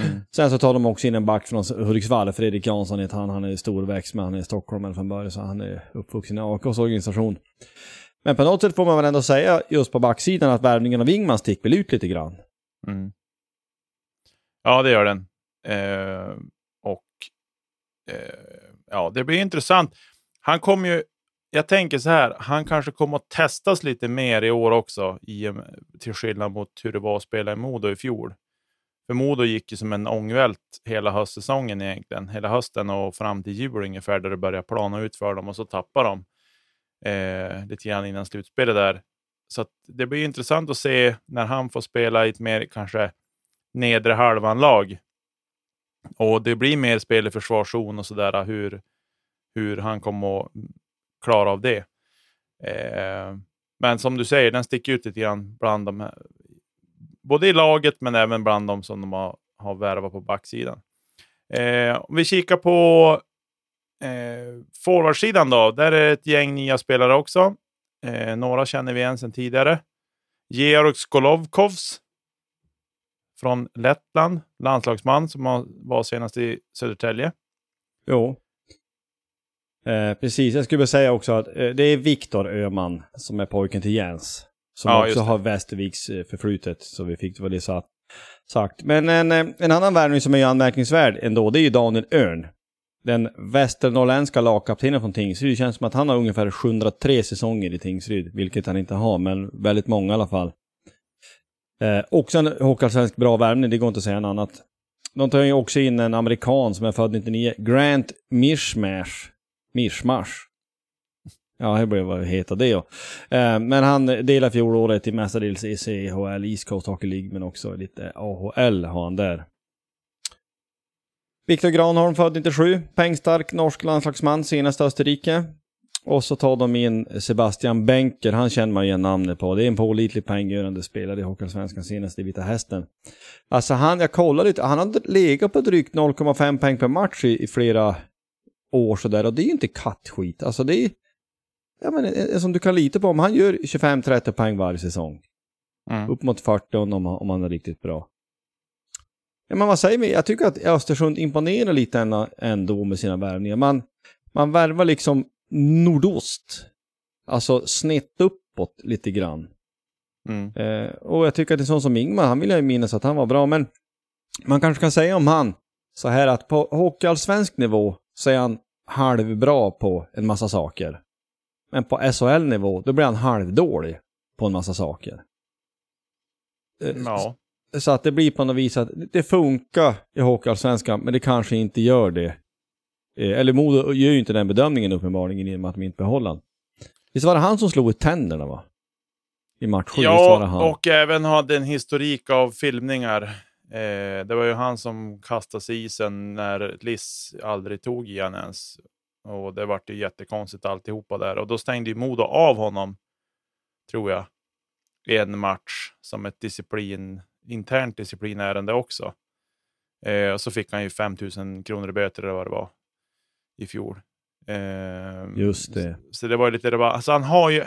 Mm. Sen så tar de också in en back från Hudiksvall, Fredrik Jansson heter han. Han är storväxt men han är stockholmare från början så han är uppvuxen i AKs organisation. Men på något sätt får man väl ändå säga just på backsidan att värvningen av Ingman stick väl ut lite grann. Mm. Ja, det gör den. Eh, och eh, ja, det blir intressant. Han kommer ju, jag tänker så här, han kanske kommer att testas lite mer i år också, i, till skillnad mot hur det var att spela i Modo i fjol. För Modo gick ju som en ångvält hela höstsäsongen egentligen. Hela hösten och fram till jul ungefär, där det började plana ut för dem och så tappade de eh, lite grann innan slutspelet där. Så det blir intressant att se när han får spela i ett mer kanske nedre halvan-lag. Och det blir mer spel i försvarszon och sådär, hur, hur han kommer att klara av det. Eh, men som du säger, den sticker ut lite grann bland de här, både i laget men även bland de som de har, har värvat på backsidan. Eh, om vi kikar på eh, forwardsidan då, där är ett gäng nya spelare också. Eh, några känner vi igen sedan tidigare. Georg Skolovkovs från Lettland, landslagsman som var senast i Södertälje. Jo. Eh, precis, jag skulle säga också att eh, det är Viktor Öman som är pojken till Jens. Som ja, också har Västerviks eh, förflutet, så vi fick väl det sagt. Men en, eh, en annan värvning som är anmärkningsvärd ändå, det är ju Daniel Örn den västernorrländska lagkaptenen från Tingsryd. Det känns som att han har ungefär 703 säsonger i Tingsryd, vilket han inte har, men väldigt många i alla fall. Eh, också en hockeyallsvensk bra värvning, det går inte att säga något annat. De tar ju också in en amerikan som är född 99, Grant Mishmash. Mishmash. Ja, det blev vad heta det då? Eh, men han delar fjolåret i mestadels i CHL, East Coast Hockey League, men också lite AHL har han där. Viktor Granholm, född 97, pengstark norsk landslagsman, senast Österrike. Och så tar de in Sebastian Benker, han känner man igen namnet på. Det är en pålitlig poänggörande spelare i Hockeyallsvenskan senast i Vita Hästen. Alltså han, jag kollade lite, han hade legat på drygt 0,5 poäng per match i, i, flera år sådär och det är ju inte kattskit. Alltså det är, ja men en som du kan lita på, om han gör 25-30 poäng varje säsong. Mm. Upp mot 40 om, om han är riktigt bra. Ja, men vad säger vi? Jag tycker att Östersund imponerar lite ändå med sina värvningar. Man, man värvar liksom nordost. Alltså snett uppåt lite grann. Mm. Eh, och jag tycker att det är sån som Ingmar, han vill jag ju minnas att han var bra, men man kanske kan säga om han så här att på hockeyallsvensk nivå så är han halvbra på en massa saker. Men på SHL-nivå, då blir han halvdålig på en massa saker. Eh, Ja. Så att det blir på något vis att det funkar i Hockeyallsvenskan, men det kanske inte gör det. Eh, Eller Modo gör ju inte den bedömningen uppenbarligen i och med att de inte behåller han. Visst var det han som slog ut tänderna va? I match sju, visst var det han? Ja, och även hade en historik av filmningar. Eh, det var ju han som kastade sig isen när Liss aldrig tog i han ens. Och det vart ju jättekonstigt alltihopa där. Och då stängde ju Modo av honom, tror jag, i en match som ett disciplin, internt disciplinärende också. Eh, och så fick han ju 5 000 kronor i böter eller vad det var i fjol. Eh, Just det. Så, så det var lite, det var, alltså han har ju,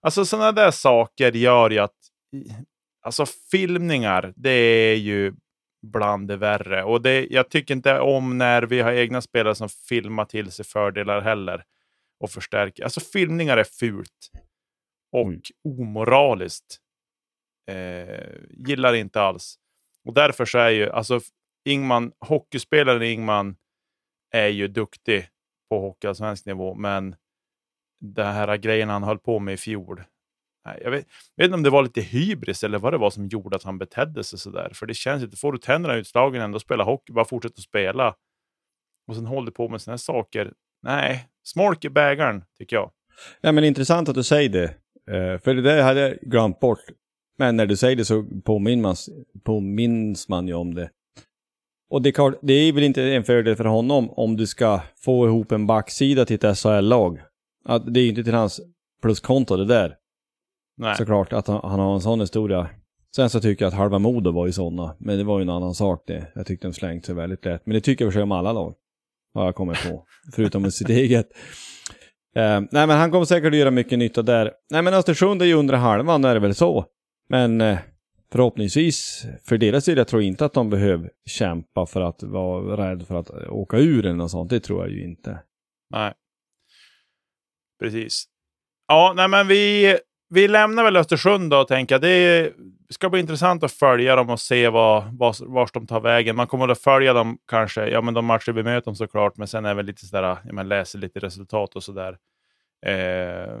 alltså sådana där saker gör ju att, alltså filmningar, det är ju bland det värre. Och det, jag tycker inte om när vi har egna spelare som filmar till sig fördelar heller och förstärker. Alltså filmningar är fult och Mm. omoraliskt. Eh, gillar inte alls. Och därför så är ju, alltså Ingman, hockeyspelaren Ingman är ju duktig på hockeyallsvensk nivå, men den här grejen han höll på med i fjol. Nej, jag vet, jag vet inte om det var lite hybris eller vad det var som gjorde att han betedde sig sådär. För det känns inte, får du tänderna utslagen ändå spela hockey, bara fortsätta att spela. Och sen håller du på med sådana här saker. Nej, smolk i bägaren, tycker jag. Ja, men intressant att du säger det. Uh, för det där hade jag glömt bort. Men när du säger det så påminns man, påminns man ju om det. Och det är, klart, det är väl inte en fördel för honom om du ska få ihop en backsida till ett SHL-lag. Det är ju inte till hans pluskonto det där. Nej. Såklart att han, han har en sån historia. Sen så tycker jag att halva Modo var ju sådana. Men det var ju en annan sak det. Jag tyckte de slängt sig väldigt lätt. Men det tycker jag för sig om alla lag. Har jag kommit på. Förutom sitt eget. Eh, nej men han kommer säkert att göra mycket nytta där. Nej men Östersund är ju under halvan, är det väl så. Men eh, förhoppningsvis, för deras del, jag tror inte att de behöver kämpa för att vara rädd för att eh, åka ur eller något sånt. Det tror jag ju inte. Nej. Precis. Ja, nej men vi, vi lämnar väl Östersund då och tänker det ska bli intressant att följa dem och se vad, vad, vart de tar vägen. Man kommer att följa dem kanske, ja men de matcher vi möter dem såklart, men sen är väl lite sådär, ja, man läser lite resultat och sådär. Eh,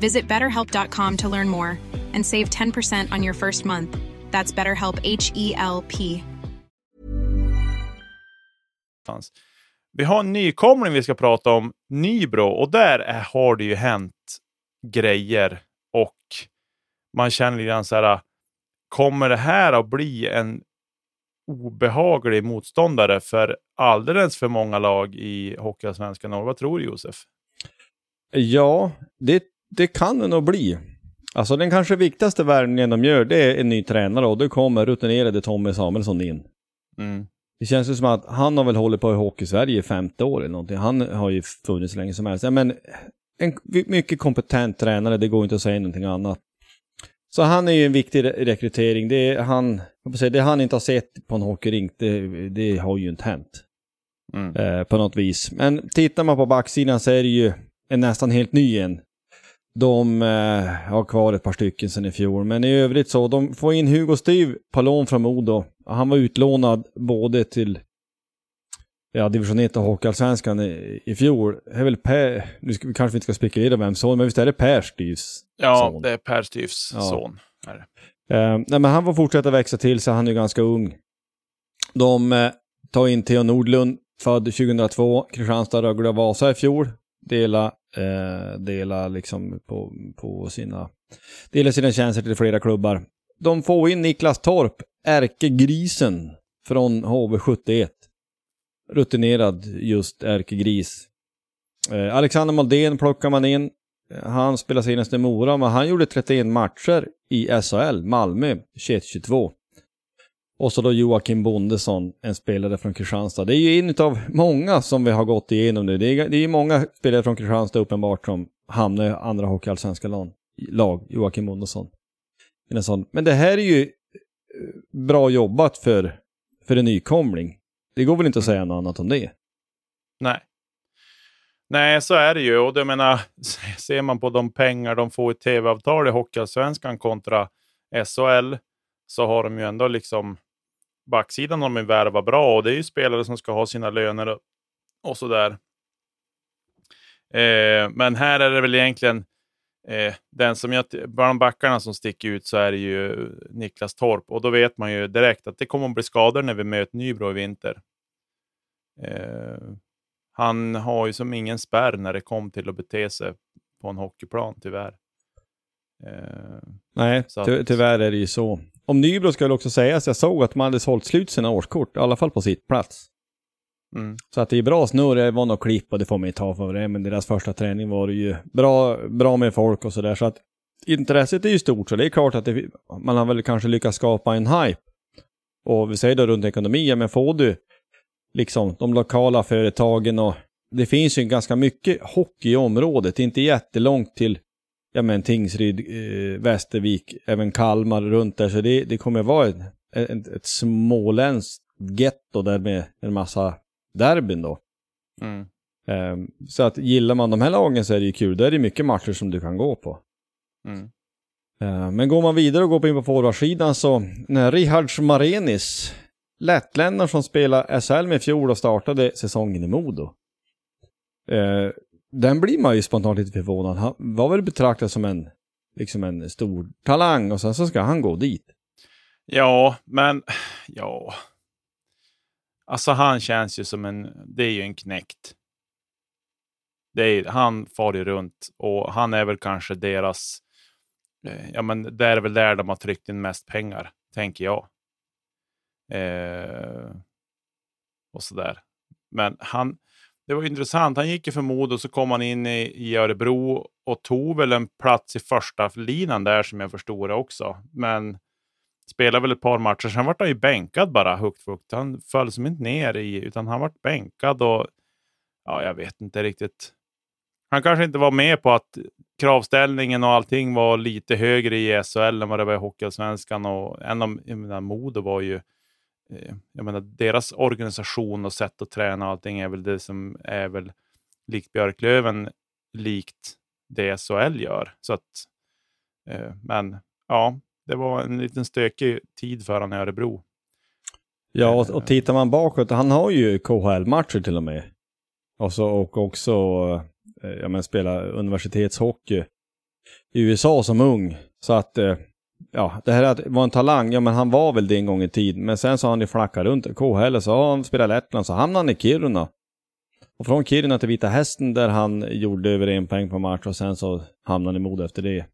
Visit betterhelp.com to learn more and save 10% on your first month. That's BetterHelp H E L P. Vi har en nykomling vi ska prata om, Nybro, och där är, har det ju hänt grejer och man känner lite grann så här, kommer det här att bli en obehaglig motståndare för alldeles för många lag i Hockeyallsvenskan? Vad tror du Josef? Ja, det, det kan det nog bli. Alltså den kanske viktigaste värvningen de gör, det är en ny tränare och då kommer rutinerade Tommy Samuelsson in. Mm. Det känns ju som att han har väl hållit på i Hockey-Sverige i 50 år eller någonting. Han har ju funnits så länge som helst. Ja, men en mycket kompetent tränare, det går inte att säga någonting annat. Så han är ju en viktig re- rekrytering. Det, är han, säga, det han inte har sett på en hockeyrink, det, det har ju inte hänt. Mm. eh, på något vis. Men tittar man på backsidan så är det ju en nästan helt ny en. De eh, har kvar ett par stycken sedan i fjol, men i övrigt så, de får in Hugo Styv på lån från Modo. Han var utlånad både till ja, division 1 och Hockeyallsvenskan i, i fjol. Det är väl Per, nu ska, vi kanske inte ska spekulera vem son, men visst är det Per Styvs Ja, son? det är Per Styfs Ja. son. Eh, nej, men han får fortsätta växa till sig, han är ju ganska ung. De eh, tar in Theo Nordlund, född 2002, Kristianstad, Rögle och Vasa i fjol dela, eh, dela liksom på, på sina, dela sina tjänster till flera klubbar. De får in Niklas Torp, ärkegrisen från HV71. Rutinerad just ärkegris. Eh, Alexander Moldén plockar man in. Han spelar senast i Mora, men han gjorde 31 matcher i SHL, Malmö, 21-22. Och så då Joakim Bondesson, en spelare från Kristianstad. Det är ju en av många som vi har gått igenom nu. Det är, det är många spelare från Kristianstad uppenbart som hamnar i andra hockeyallsvenska lag. Joakim Bondesson. Men det här är ju eh, bra jobbat för, för en nykomling. Det går väl inte att säga något annat om det. Nej. Nej, så är det ju. Och jag menar, ser man på de pengar de får i tv-avtal i Hockeyallsvenskan kontra SHL så har de ju ändå liksom backsidan har de ju värvat bra och det är ju spelare som ska ha sina löner och, och sådär. Eh, men här är det väl egentligen eh, den som jag, bland backarna som sticker ut så är det ju Niklas Torp och då vet man ju direkt att det kommer att bli skador när vi möter Nybro i vinter. Eh, han har ju som ingen spärr när det kom till att bete sig på en hockeyplan tyvärr. Eh, Nej, ty tyvärr är det ju så. Om Nybro ska också sägas, jag såg att de hade sålt slut sina årskort, i alla fall på sitt plats. Mm. Så att det är bra snurr, det var något klipp och det får man ju ta för det, men deras första träning var det ju bra, bra med folk och sådär. Så att intresset är ju stort, så det är klart att det, man har väl kanske lyckats skapa en hype. Och vi säger då runt ekonomi, men får du liksom de lokala företagen och det finns ju ganska mycket hockey i området, inte jättelångt till ja men Tingsryd, eh, Västervik, även Kalmar runt där. Så det, det kommer vara ett, ett, ett småländskt getto där med en massa derbyn då. Mm. Um, så att gillar man de här lagen så är det ju kul. Då är det mycket matcher som du kan gå på. Mm. Uh, men går man vidare och går in på forwardsidan så, när Rihards Marenis, lättländaren som spelade SHL med fjol och startade säsongen i Modo. Uh, den blir man ju spontant lite förvånad. Han var väl betraktad som en, liksom en stor talang och sen så ska han gå dit. Ja, men ja. Alltså han känns ju som en, det är ju en knäckt. Det är, han far ju runt och han är väl kanske deras, eh, ja men det är väl där de har tryckt in mest pengar, tänker jag. Eh, och sådär. Men han, det var intressant. Han gick ju för mod och så kom han in i, i Örebro och tog väl en plats i första linan där som jag förstod det också. Men spelade väl ett par matcher. Sen vart han ju bänkad bara högt fukt. Han föll som inte ner i, utan han vart bänkad och ja, jag vet inte riktigt. Han kanske inte var med på att kravställningen och allting var lite högre i SHL än vad det var i Hockeyallsvenskan och en av Modo var ju jag menar, deras organisation och sätt att träna och allting är väl det som är väl likt Björklöven, likt det SHL gör. Så att, eh, men ja, det var en liten stökig tid för honom i Örebro. Ja, och, och tittar man bakåt, han har ju KHL-matcher till och med. Och, så, och också eh, ja, men spela universitetshockey i USA som ung. Så att ja, det här att vara en talang, ja men han var väl det en gång i tiden. Men sen så har han ju flackat runt KHL, så har han spelat Lettland, så hamnade han i Kiruna. Och från Kiruna till Vita Hästen där han gjorde över en poäng på match och sen så hamnade han i mod efter det.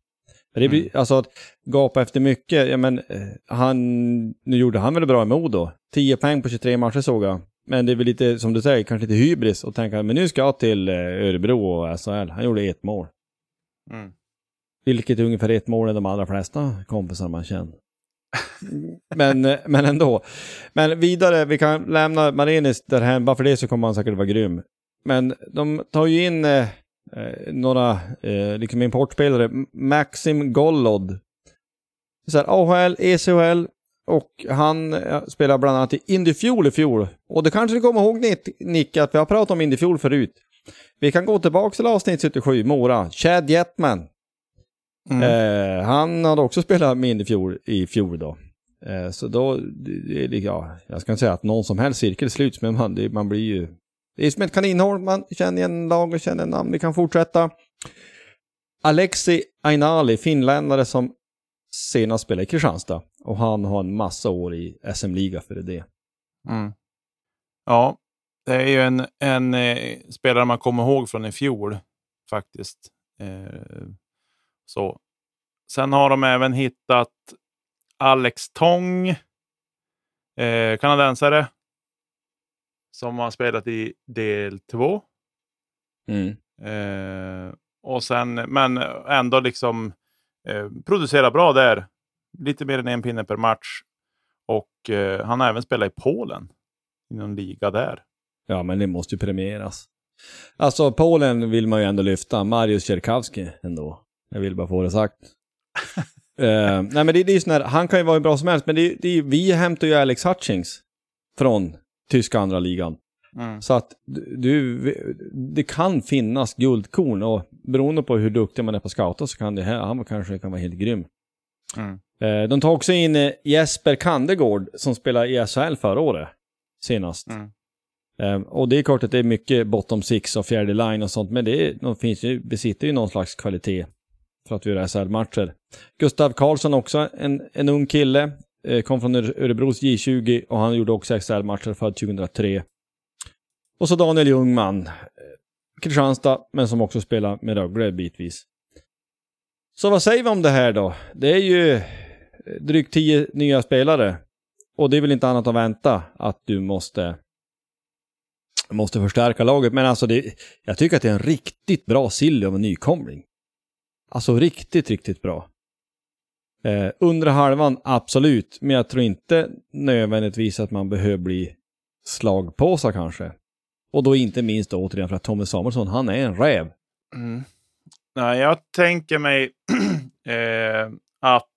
det blir, mm. Alltså att gapa efter mycket, ja men eh, han, nu gjorde han väl bra i Modo. 10 poäng på 23 matcher såg jag. Men det är väl lite, som du säger, kanske lite hybris att tänka, men nu ska jag till eh, Örebro och SHL. Han gjorde ett mål. Mm. Vilket är ungefär ett mål än de allra flesta kompisar man känner. men, men ändå. Men vidare, vi kan lämna Marinis därhän, bara för det så kommer han säkert vara grym. Men de tar ju in eh, eh några eh, liksom importspelare. Maxim Gollod. Så här, AHL, ECHL och han eh, spelar bland annat i Indiefjol i fjol. Och det kanske ni kommer ihåg Nick, att vi har pratat om Indiefjol förut. Vi kan gå tillbaka till avsnitt 77, Mora. Chad Jetman. Mm. Eh, han hade också spelat med i fjol, i fjol då. Eh, så då, det, ja, jag ska inte säga att någon som helst cirkel sluts, men man, det, man blir ju... Det är som ett kaninhål, man känner igen lag och känner namn. Vi kan fortsätta. Alexi Ainali, finländare som senast spelade i Kristianstad. Och han har en massa år i SM-liga för det. Mm. Ja, Det är ju en, en eh, spelare man kommer ihåg från i fjol faktiskt. Eh, så. Sen har de även hittat Alex Tong, eh, kanadensare, som har spelat i del två. Mm. Eh, och sen, men ändå liksom eh, producera bra där. Lite mer än en pinne per match. Och eh, han har även spelat i Polen. I någon liga där. Ja, men det måste ju premieras. Alltså, Polen vill man ju ändå lyfta. Mariusz Sierkowski ändå. Jag vill bara få det sagt. Eh, nej, men det, det är ju sån här, han kan ju vara hur bra som helst, men det, det, vi hämtar ju Alex Hutchings från tyska andra ligan. Mm. Så att du, det kan finnas guldkorn och beroende på hur duktig man är på scouta så kan det här, han kanske kan vara helt grym. Mm. Eh, De tar också in eh, Jesper Kandegård som spelade i SHL förra året. Senast. Mm. Och det är klart att det är mycket bottom six och fjärde line och sånt, men det är, de finns ju, besitter ju någon slags kvalitet för att vi gör SHL-matcher. Gustav Karlsson också, en, en ung kille. Eh, kom från Örebros J20 och han gjorde också SHL-matcher född 2003. Och så Daniel Ljungman, eh, Kristianstad, men som också spelar med Rögle bitvis. Så vad säger vi om det här då? Det är ju eh, drygt tio nya spelare. Och det är väl inte annat att vänta att du måste måste förstärka laget. Men alltså, det, jag tycker att det är en riktigt bra silly av en nykomling. Alltså riktigt, riktigt bra. Eh, undre halvan, absolut. Men jag tror inte nödvändigtvis att man behöver bli slagpåsar kanske. Och då inte minst då, återigen för att Tommy Samuelsson, han är en räv. Mm. Nej, jag tänker mig eh, att...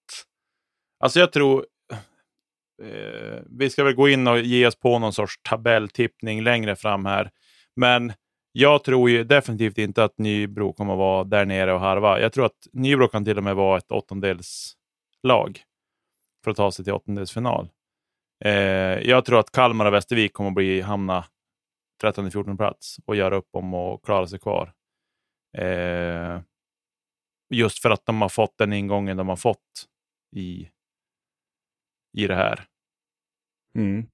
Alltså jag tror... Eh, vi ska väl gå in och ge oss på någon sorts tabelltippning längre fram här. Men jag tror ju definitivt inte att Nybro kommer att vara där nere och harva. Jag tror att Nybro kan till och med vara ett åttondelslag för att ta sig till åttondelsfinal. Eh, jag tror att Kalmar och Västervik kommer att bli, hamna 13-14 plats och göra upp om att klara sig kvar. Eh, just för att de har fått den ingången de har fått i, i det här. Mm.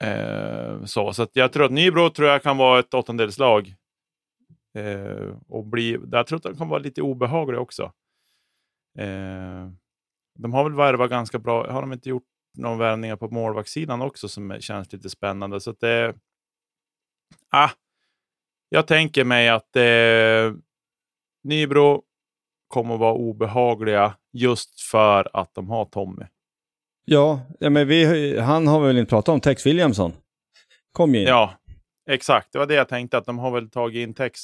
Eh, så så att jag tror att Nybro tror jag kan vara ett åttondelslag. Eh, och bli, jag tror att de kan vara lite obehagliga också. Eh, de har väl värvat ganska bra. Har de inte gjort några värvningar på målvaktssidan också som känns lite spännande? Så att det... Ah, jag tänker mig att eh, Nybro kommer att vara obehagliga just för att de har Tommy. Ja, ja, men vi, han har väl inte pratat om Tex Williamson? Kom ju in. Ja, exakt. Det var det jag tänkte, att de har väl tagit in Tex,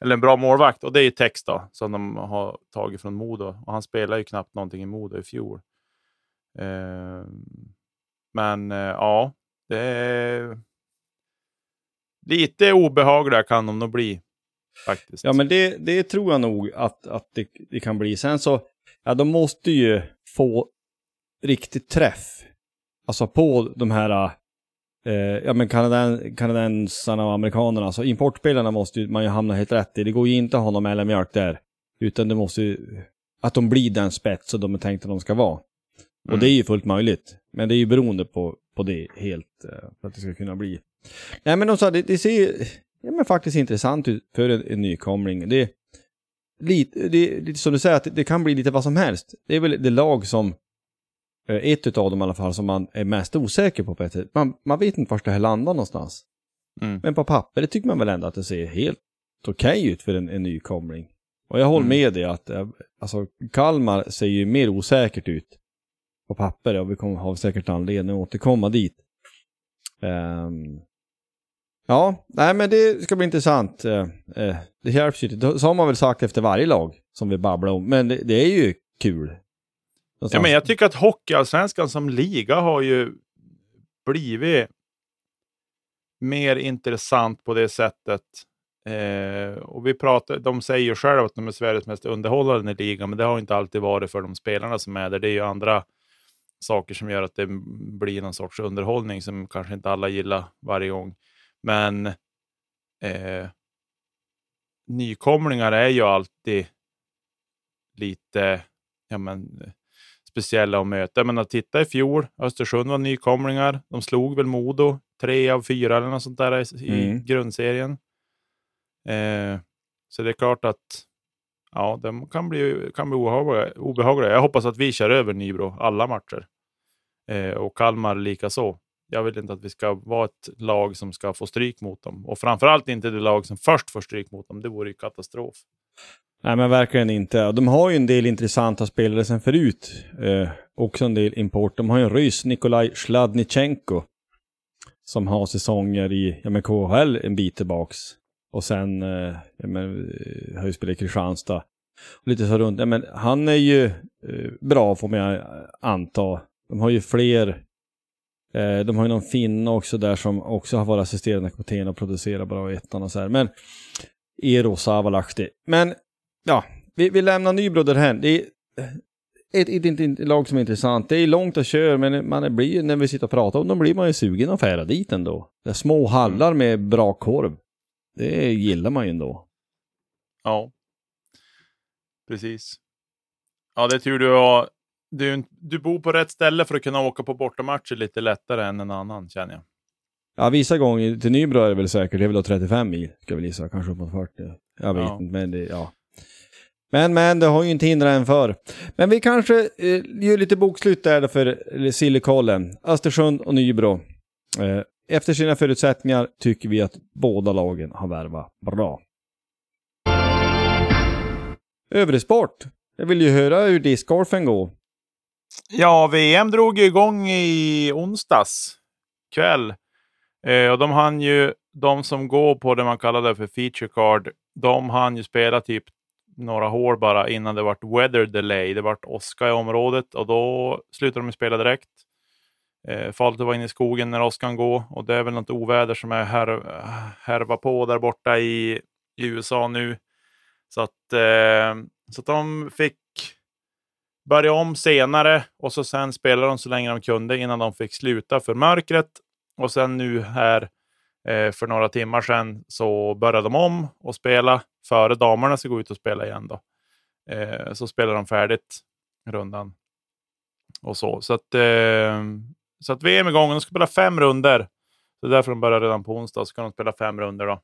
eller en bra målvakt, och det är ju Tex då, som de har tagit från Modo. Och han spelar ju knappt någonting i Modo i fjol. Eh, men eh, ja, det är... Lite obehagliga kan de nog bli, faktiskt. Ja, men det, det tror jag nog att, att det, det kan bli. Sen så, ja, de måste ju få riktigt träff. Alltså på de här, eh, ja men kanaden, kanadensarna och amerikanerna. Alltså importspelarna måste ju, man ju hamna helt rätt i. Det går ju inte att ha någon mellanmjölk där. Utan det måste ju, att de blir den spets som de är tänkta att de ska vara. Och Mm. det är ju fullt möjligt. Men det är ju beroende på, på det helt, eh, för att det ska kunna bli. Nej men de sa, det, det ser ja, men faktiskt intressant ut för en, en nykomling. Det är lite, det lite som du säger, att det, det kan bli lite vad som helst. Det är väl det lag som, ett utav dem i alla fall, som man är mest osäker på på ett sätt. Man, man vet inte var det här landar någonstans. Mm. Men på papper, det tycker man väl ändå att det ser helt okej ut för en, en nykomling. Och jag håller Mm. med dig att, eh, alltså Kalmar ser ju mer osäkert ut på papper och vi kommer ha säkert anledning att återkomma dit. Ehm, ja, nej men det ska bli intressant. Eh, eh, det hjälps ju inte. Så har man väl sagt efter varje lag som vi babblar om. Men det, det är ju kul. Ja, men jag tycker att Hockeyallsvenskan som liga har ju blivit mer intressant på det sättet. Eh, och vi pratar, de säger ju själva att de är Sveriges mest underhållande liga, men det har inte alltid varit för de spelarna som är där. Det är ju andra saker som gör att det blir någon sorts underhållning som kanske inte alla gillar varje gång. Men eh, nykomlingar är ju alltid lite ja, men, speciella att möta. Men att titta i fjol, Östersund var nykomlingar. De slog väl Modo tre av fyra eller något sånt där i Mm. grundserien. Eh, så det är klart att ja, de kan bli, kan bli obehagliga, obehagliga. Jag hoppas att vi kör över Nybro alla matcher. Eh, och Kalmar lika så. Jag vill inte att vi ska vara ett lag som ska få stryk mot dem. Och framförallt inte det lag som först får stryk mot dem. Det vore ju katastrof. Nej men verkligen inte. De har ju en del intressanta spelare sen förut. Eh, också en del import. De har ju en ryss, Nikolaj Sladnichenko. Som har säsonger i ja, men KHL en bit tillbaks. Och sen eh, ja, men, eh, har ju spelat i Kristianstad. Och lite så runt. Ja, men han är ju eh, bra får man ju eh, anta. De har ju fler. Eh, de har ju någon finne också där som också har varit assisterande kapten och producerar bra i ettan och så här. Men Eero Savalahti. Men ja, vi, vi lämnar Nybro därhän. Det är ett, ett, ett, ett lag som är intressant. Det är långt att köra, men man blir, när vi sitter och pratar om dem blir man ju sugen att färda dit ändå. Det är små hallar med bra korv. Det gillar man ju ändå. Ja, precis. Ja, det är tur du har. Du, du bor på rätt ställe för att kunna åka på bortamatcher lite lättare än en annan, känner jag. Ja, vissa gånger till Nybro är det väl säkert, det är väl då 35 mil, ska vi gissa, kanske uppåt 40. Jag vet Ja. inte, men det, ja. Men, men, det har ju inte hindrat en för. Men vi kanske eh, gör lite bokslut där då för Sillykollen. Östersund och Nybro. Eh, efter sina förutsättningar tycker vi att båda lagen har värvat bra. Övrig sport. Jag vill ju höra hur discgolfen går. Ja, VM drog ju igång i onsdags kväll. Eh, och de hann ju, de som går på det man kallade för feature card, de hann ju spela typ några hål bara innan det vart weather delay. Det vart åska i området och då slutade de spela direkt. Eh, farligt att vara inne i skogen när åskan går och det är väl något oväder som är här, härva på där borta i, i USA nu. Så att, eh, så att de fick börja om senare och så sen spelade de så länge de kunde innan de fick sluta för mörkret. Och sen nu här eh, Eh, för några timmar sedan så började de om och spela före damerna ska gå ut och spela igen. Då. Eh, så spelar de färdigt rundan. Och så. Så att, eh, så att VM är igång. De ska spela fem runder. Det är därför de börjar redan på onsdag. Så kan de spela fem runder. Då.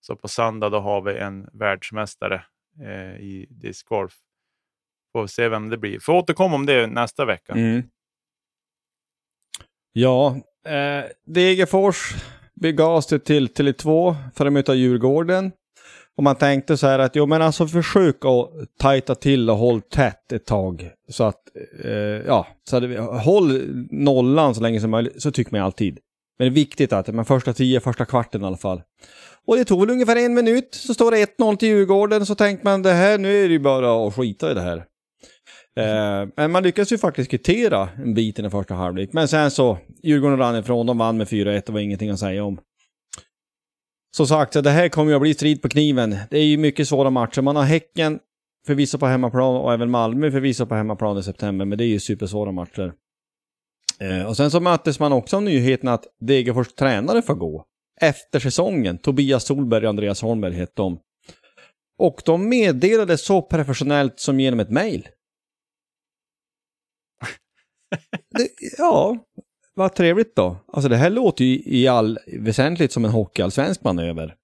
Så på söndag då har vi en världsmästare eh, i discgolf. Får vi se vem det blir. Får återkomma om det nästa vecka. Mm. Ja, eh, Degerfors vi gav oss till Tele2 för att möta Djurgården. Och man tänkte så här att, jo men alltså försök att tajta till och håll tätt ett tag. Så att, eh, ja, så att, vi- håll nollan så länge som möjligt, så tycker man alltid. Men det är viktigt att, men första tio, första kvarten i alla fall. Och det tog väl ungefär en minut, så står det 1-0 till Djurgården, så tänkte man det här, nu är det ju bara att skita i det här. Eh, men man lyckades ju faktiskt kvittera en bit i den första halvlek. Men sen så, Djurgården rann ifrån, de vann med 4-1, det var ingenting att säga om. Som sagt, det här kommer ju att bli strid på kniven. Det är ju mycket svåra matcher. Man har Häcken förvisso på hemmaplan och även Malmö förvisso på hemmaplan i september, men det är ju supersvåra matcher. Eh, och sen så möttes man också av nyheten att Degerfors tränare får gå. Efter säsongen. Tobias Solberg och Andreas Holmberg hette de. Och de meddelade så professionellt som genom ett mejl. Det, ja, vad trevligt då. Alltså det här låter ju i all väsentligt som en hockeyallsvensk manöver.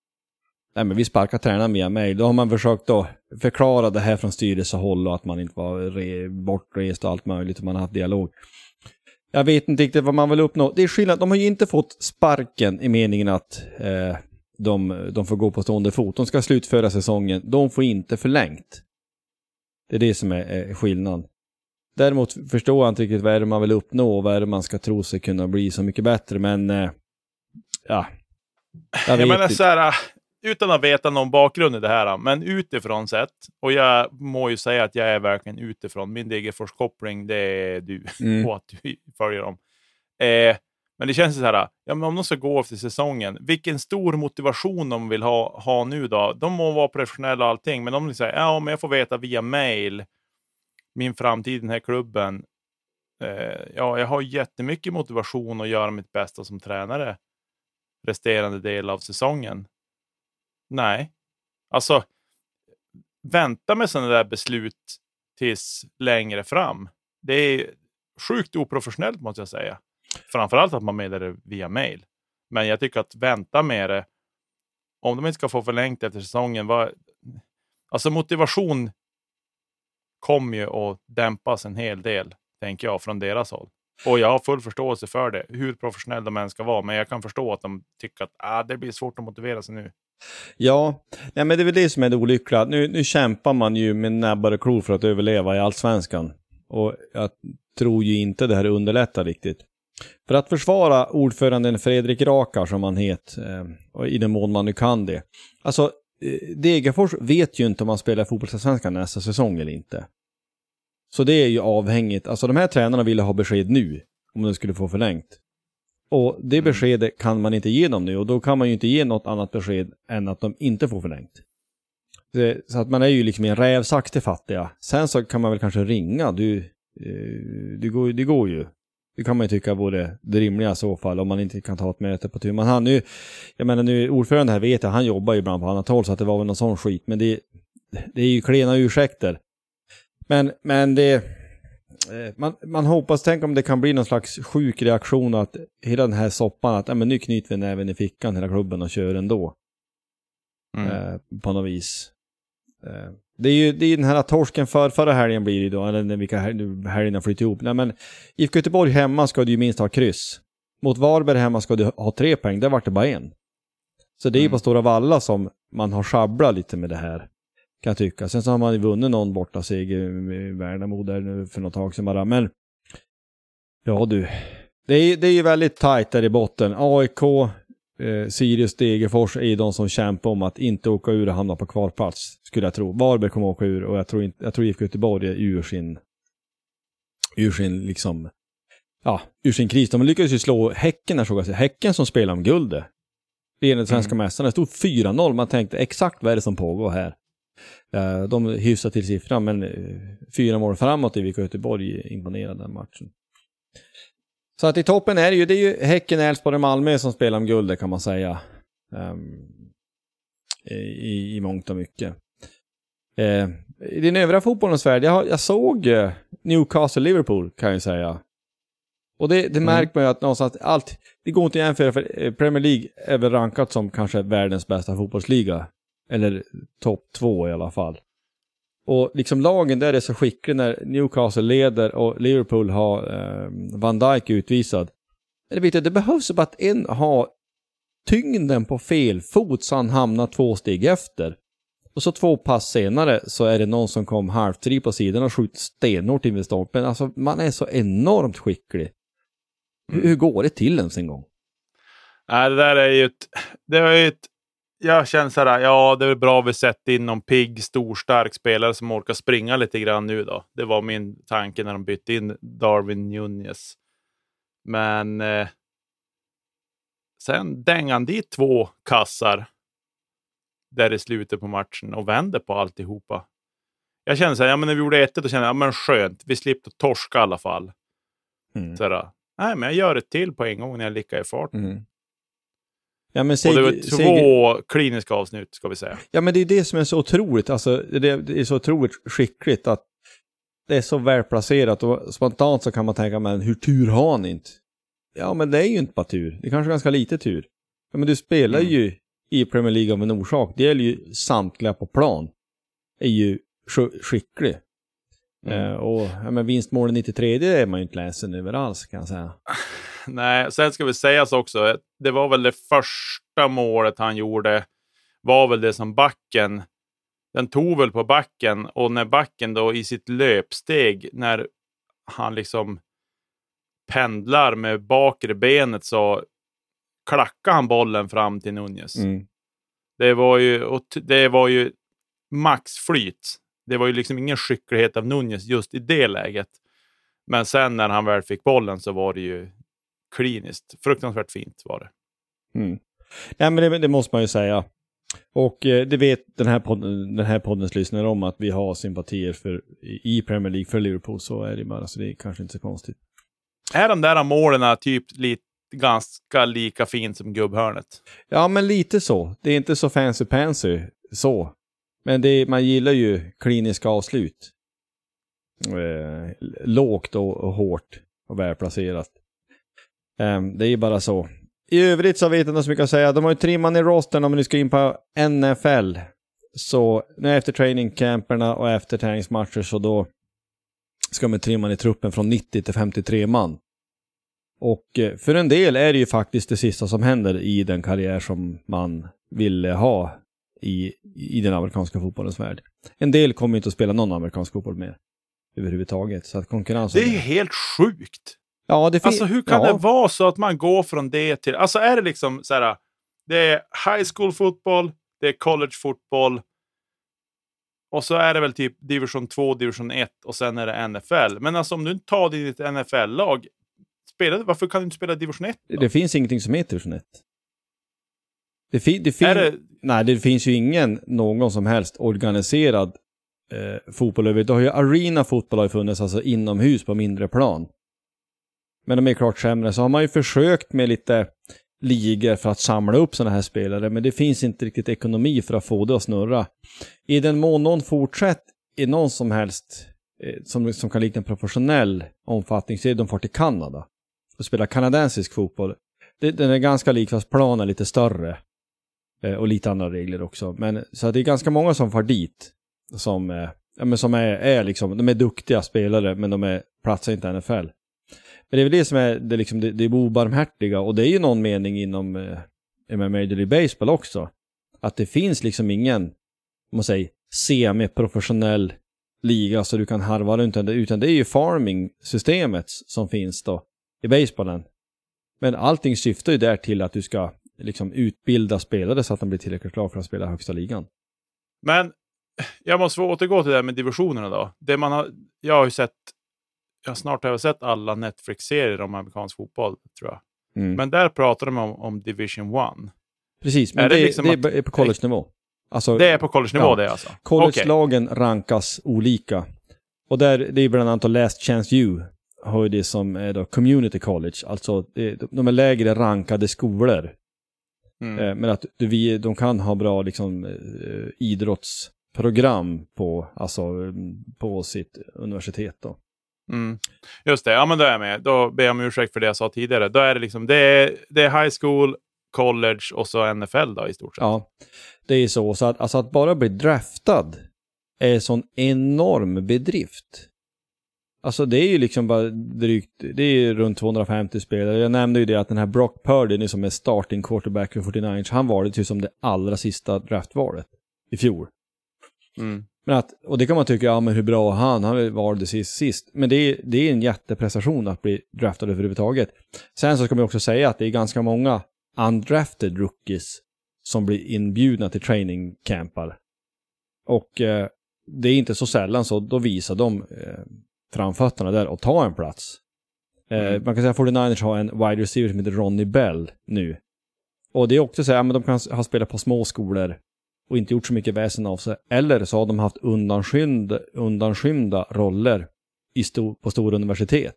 Nej men vi sparkar tränaren via mejl. Då har man försökt att förklara det här från styrelsehåll och att man inte var re, bortrest och allt möjligt och man har haft dialog. Jag vet inte riktigt vad man vill uppnå. Det är skillnad, de har ju inte fått sparken i meningen att eh, de, de får gå på stående fot. De ska slutföra säsongen. De får inte förlängt. Det är det som är, är skillnaden. Däremot förstår jag inte riktigt vad är det man vill uppnå och vad är det man ska tro sig kunna bli så mycket bättre, men eh, ja. Jag Jag menar inte. så här, utan att veta någon bakgrund i det här, men utifrån sett, och jag må ju säga att jag är verkligen utifrån, min Degerfors-koppling, det är du, Mm. och att du följer dem. Eh, men det känns så här, ja, men om de ska gå efter säsongen, vilken stor motivation de vill ha, ha nu då. De må vara professionella och allting, men om de säger, ja men jag får veta via mail min framtid i den här klubben. Eh, ja, jag har jättemycket motivation att göra mitt bästa som tränare resterande del av säsongen. Nej, alltså vänta med sådana där beslut tills längre fram. Det är sjukt oprofessionellt måste jag säga. Framförallt att man meddelar det via mail. Men jag tycker att vänta med det. Om de inte ska få förlängt efter säsongen. Vad... Alltså motivation kommer ju att dämpas en hel del, tänker jag, från deras håll. Och jag har full förståelse för det, hur professionell de än ska vara. Men jag kan förstå att de tycker att ah, det blir svårt att motivera sig nu. Ja, nej, men det är väl det som är det olyckliga. Nu, nu kämpar man ju med näbbar och klor för att överleva i allsvenskan. Och jag tror ju inte det här underlättar riktigt. För att försvara ordföranden Fredrik Rakar som han het, eh, i den mån man nu kan det. Alltså, Degerfors vet ju inte om man spelar fotbollsallsvenskan nästa säsong eller inte. Så det är ju avhängigt. Alltså de här tränarna ville ha besked nu, om de skulle få förlängt. Och det Mm. beskedet kan man inte ge dem nu och då kan man ju inte ge något annat besked än att de inte får förlängt. Det- Så att man är ju liksom i en rävsax till fattiga. Sen så kan man väl kanske ringa, du, eh, det, går, det går ju. Det kan man ju tycka vore det rimliga i så fall om man inte kan ta ett möte på tur. Men han nu, jag menar nu, ordförande här vet jag, han jobbar ju ibland på annat håll så att det var väl någon sån skit. Men det, det är ju klena ursäkter. Men, men det, eh, man, man hoppas, tänk om det kan bli någon slags sjuk reaktion att hela den här soppan, att ja, men nu knyter vi näven i fickan hela klubben och kör ändå. Mm. Eh, på något vis. Eh, det är ju det är den här torsken för förra helgen blir det då, eller när vilka helgerna flyter ihop. Nej men, IFK Göteborg hemma ska du ju minst ha kryss. Mot Varberg hemma ska du ha tre poäng, där vart det bara en. Så det är ju Mm. på Stora Valla som man har sjabblat lite med det här. Kan jag tycka. Sen så har man ju vunnit någon borta seger med Värnamo där nu för något tag sedan bara. Men ja du. Det är, det är ju väldigt tajt där i botten. AIK, eh, Sirius, Degerfors är ju de som kämpar om att inte åka ur och hamna på kvalplats. Skulle jag tro. Varberg kommer åka ur och jag tror, inte, jag tror IFK Göteborg är ur sin, ur sin liksom, ja, ur sin kris. De lyckades ju slå Häcken här såg jag. Häcken som spelar om guldet. Regerande svenska mästarna. Det stod 4-0. Man tänkte exakt vad är det som pågår här. Eh, De hyfsar till siffran, men eh, fyra mål framåt i IFK Göteborg imponerade den matchen. Så att i toppen är det ju, det är ju Häcken, Elfsborg och Malmö som spelar om guldet kan man säga. Ehm, I, I mångt och mycket. Eh, I den övriga fotbollens värld, jag, jag såg eh, Newcastle-Liverpool kan jag säga. Och det, det märker man ju att någonstans, allt, det går inte att jämföra för eh, Premier League är väl rankat som kanske världens bästa fotbollsliga. Eller topp två i alla fall. Och liksom lagen där är så skickliga när Newcastle leder och Liverpool har eh, Van Dijk utvisad. Det, vet jag, det behövs bara att en har tyngden på fel fot så han hamnar två steg efter. Och så två pass senare så är det någon som kom halvfri på sidan och skjuter stenhårt in vid stolpen. Alltså man är så enormt skicklig. Hur, hur går det till ens en gång? Nej, det där är ju ett... Det är ett jag känner så här, ja, det är bra vi sätter in någon pigg, stor, stark spelare som orkar springa lite grann nu då. Det var min tanke när de bytte in Darwin Nunez. Men eh, sen dängade han dit två kassar där i slutet på matchen och vände på alltihopa. Jag känner så här, ja, men när vi gjorde 1 då kände jag, ja men skönt, vi slipper torska i alla fall. Mm. Så här, nej, men jag gör ett till på en gång när jag lickar i fart. Mm. Ja, men Och det var två Seger, kliniska avsnitt, ska vi säga. ja men det är det som är så otroligt, alltså det, det är så otroligt skickligt att det är så välplacerat och spontant så kan man tänka, men hur tur har han inte? Ja men det är ju inte bara tur, det är kanske ganska lite tur. Ja, men du spelar Mm. ju i Premier League av en orsak, det gäller ju samtliga på plan. Är ju sk- skicklig. Mm. Eh, och ja, men vinstmålen 93 det är man ju inte ledsen över alls kan jag säga. Nej, sen ska vi sägas också, det var väl det första målet han gjorde, var väl det som backen, den tog väl på backen och när backen då i sitt löpsteg, när han liksom pendlar med bakre benet så klackar han bollen fram till Nunez. Mm. Det var ju, och det var ju maxflyt. Det var ju liksom ingen skicklighet av Nunez just i det läget. Men sen när han väl fick bollen så var det ju kliniskt. Fruktansvärt fint var det. Mm. Ja, men det, det måste man ju säga. Och eh, det vet den här, podden, den här poddens lyssnare om att vi har sympatier för, i Premier League för Liverpool. Så är det bara, så det är kanske inte så konstigt. Är de där målen typ lite, ganska lika fint som gubbhörnet? Ja, men lite så. Det är inte så fancy pansy så. Men det, man gillar ju kliniska avslut. Eh, lågt och, och hårt och välplacerat. Ehm, det är ju bara så. I övrigt så vet jag inte så mycket att säga. De har ju trimman i rosten om ni ska in på NFL. Så nu efter trainingcamperna och efter träningsmatcher så då ska man trimma i truppen från 90 till 53 man. Och eh, för en del är det ju faktiskt det sista som händer i den karriär som man ville ha i, i den amerikanska fotbollens värld. En del kommer inte att spela någon amerikansk fotboll mer överhuvudtaget. Så att konkurrensen... Det är helt sjukt. Ja, det Alltså hur kan ja. det vara så att man går från det till... Alltså är det liksom så här. Det är high school fotboll, det är college fotboll. Och så är det väl typ division 2, division 1 och sen är det NFL. Men alltså om du inte tar ditt NFL-lag, varför kan du inte spela division 1? Då? Det finns ingenting som heter division 1. Det, fi, det, fin, det- Nej, det finns ju ingen, någon som helst organiserad eh, fotboll. Det har ju arena fotboll har ju funnits, alltså inomhus på mindre plan. Men de är klart sämre. Så har man ju försökt med lite ligor för att samla upp sådana här spelare, men det finns inte riktigt ekonomi för att få det att snurra. I den mån någon fortsätter i någon som helst eh, som, som kan likna en professionell omfattning så är de far till Kanada och spelar kanadensisk fotboll. Det, den är ganska lik fast planen är lite större. Eh, och lite andra regler också. Men, så det är ganska många som far dit. Som, eh, ja, men som är, är liksom, de är duktiga spelare men de är, platsar inte i NFL. Men det är väl det som är det, liksom, det, det är obarmhärtiga och det är ju någon mening inom eh, med Major League Baseball också. Att det finns liksom ingen, om man säger, semiprofessionell liga så du kan harva runt den, utan det är ju farming-systemet som finns då i baseballen. Men allting syftar ju där till att du ska liksom utbilda spelare så att de blir tillräckligt klara för att spela högsta ligan. Men jag måste få återgå till det här med divisionerna då. Det man har, jag har ju sett, jag snart har jag sett alla Netflix-serier om amerikansk fotboll, tror jag. Mm. Men där pratar de om, om Division 1. Precis, men är det, det det, liksom är, är på college-nivå. Alltså, Det är på college-nivå Ja. det alltså? College-lagen rankas olika. Och där, det är bland annat Last Chance U har ju det som är då community college, alltså det, de är lägre rankade skolor. Mm. Eh, Men att vi, de kan ha bra liksom, eh, idrottsprogram på, alltså, på sitt universitet. Då. Mm. Just det, ja men då är jag med. Då ber jag om ursäkt för det jag sa tidigare. Då är det liksom, det är, det är high school, college och så NFL då i stort sett. Ja, det är så. så att, alltså att bara bli draftad är en sån enorm bedrift. Alltså det är ju liksom bara drygt, det är ju runt 250 spelare. Jag nämnde ju det att den här Brock Purdy som är starting quarterback för 49ers, han valdes ju som det allra sista draftvalet i fjol. Mm. Men att, och det kan man tycka, ja men hur bra är han, han valdes sist, sist. Men det är, det är en jätteprestation att bli draftad överhuvudtaget. Sen så ska man också säga att det är ganska många undrafted rookies som blir inbjudna till training campar. Och eh, det är inte så sällan så då visar de eh, framfötterna där och tar en plats. Eh, Mm. Man kan säga att 49ers har en wide receiver som heter Ronnie Bell nu. Och det är också så här, men de kan ha spelat på små skolor och inte gjort så mycket väsen av sig. Eller så har de haft undanskymda, undanskymda roller i sto, på stora universitet.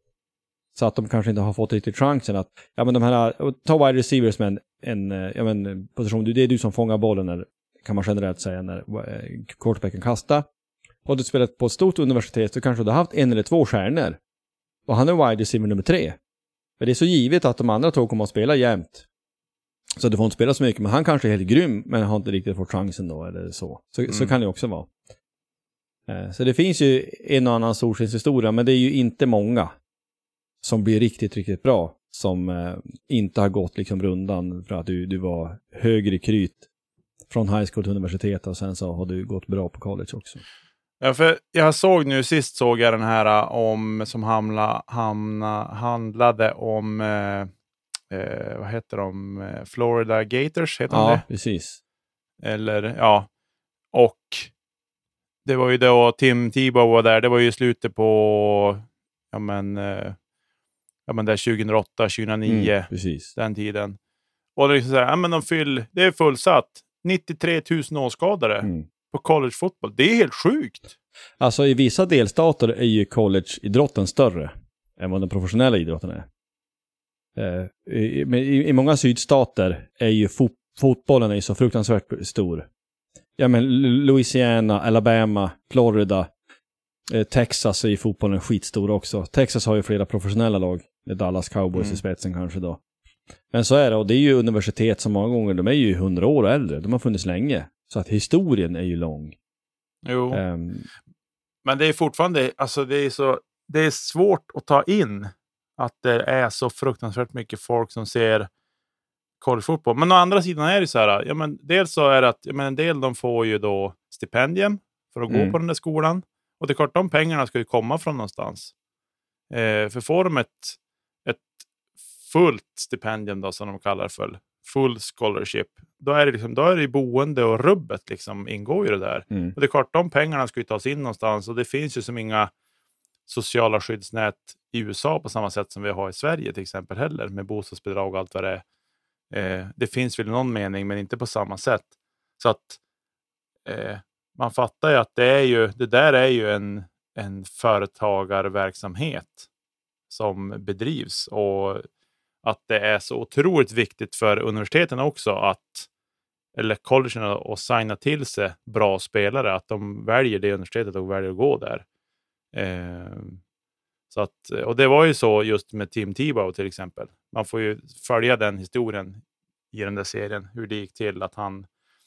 Så att de kanske inte har fått riktigt chansen att, ja men de här, ta wide receivers med en, en ja men position, det är du som fångar bollen när, kan man generellt säga, när eh, quarterbacken kastar. Har du spelat på ett stort universitet så kanske du har haft en eller två stjärnor. Och han är wide receiver nummer tre. Men det är så givet att de andra två kommer att spela jämt. Så du får inte spela så mycket, men han kanske är helt grym, men har inte riktigt fått chansen då, eller så. Så, så Mm. kan det också vara. Eh, Så det finns ju en och annan solskenshistoria, men det är ju inte många som blir riktigt, riktigt bra. Som eh, inte har gått liksom rundan för att du, du var högre kryt från high school till universitet och sen så har du gått bra på college också. Ja, för jag såg nu, sist såg jag den här uh, om, som hamla, hamna, handlade om, eh, eh, vad heter de, Eh, Florida Gators, heter de Ja, det? precis. Eller, ja. Och det var ju då Tim Tebow var där, det var ju slutet på, ja men, eh, ja men där 2008, 2009, Mm, precis. den tiden. Och det är liksom så här, ja men de fyll, det är fullsatt. 93 000 åskådare Mm. på på collegefotboll. Det är helt sjukt. Alltså i vissa delstater är ju collegeidrotten större än vad den professionella idrotten är. Eh, men i, I många sydstater är ju fot, fotbollen är ju så fruktansvärt stor. Ja men Louisiana, Alabama, Florida, eh, Texas är ju fotbollen skitstor också. Texas har ju flera professionella lag, med Dallas Cowboys Mm. i spetsen kanske då. Men så är det, och det är ju universitet som många gånger, de är ju hundra år och äldre. De har funnits länge. Så att historien är ju lång. Jo, Ehm, men det är fortfarande, alltså det är så, det är svårt att ta in att det är så fruktansvärt mycket folk som ser collegefotboll. Men å andra sidan är det så här, ja, men dels så är det att ja, men en del de får ju då stipendium för att gå Mm. på den där skolan. Och det är klart, de pengarna ska ju komma från någonstans. Eh, för får de ett, ett fullt stipendium då, som de kallar för, full scholarship, då är det, liksom, då är det boende och rubbet liksom ingår ju det där. mm. Och det är klart, de pengarna ska ju tas in någonstans och det finns ju som inga sociala skyddsnät i USA på samma sätt som vi har i Sverige till exempel heller med bostadsbidrag och allt vad det är. Eh, det finns väl i någon mening, men inte på samma sätt. Så att eh, man fattar ju att det, är ju, det där är ju en, en företagarverksamhet som bedrivs och att det är så otroligt viktigt för universiteten också att eller collegen att signa till sig bra spelare, att de väljer det universitetet och väljer att gå där. Eh, så att, och det var ju så just med Tim Tebow till exempel. Man får ju följa den historien i den där serien, hur det gick till att han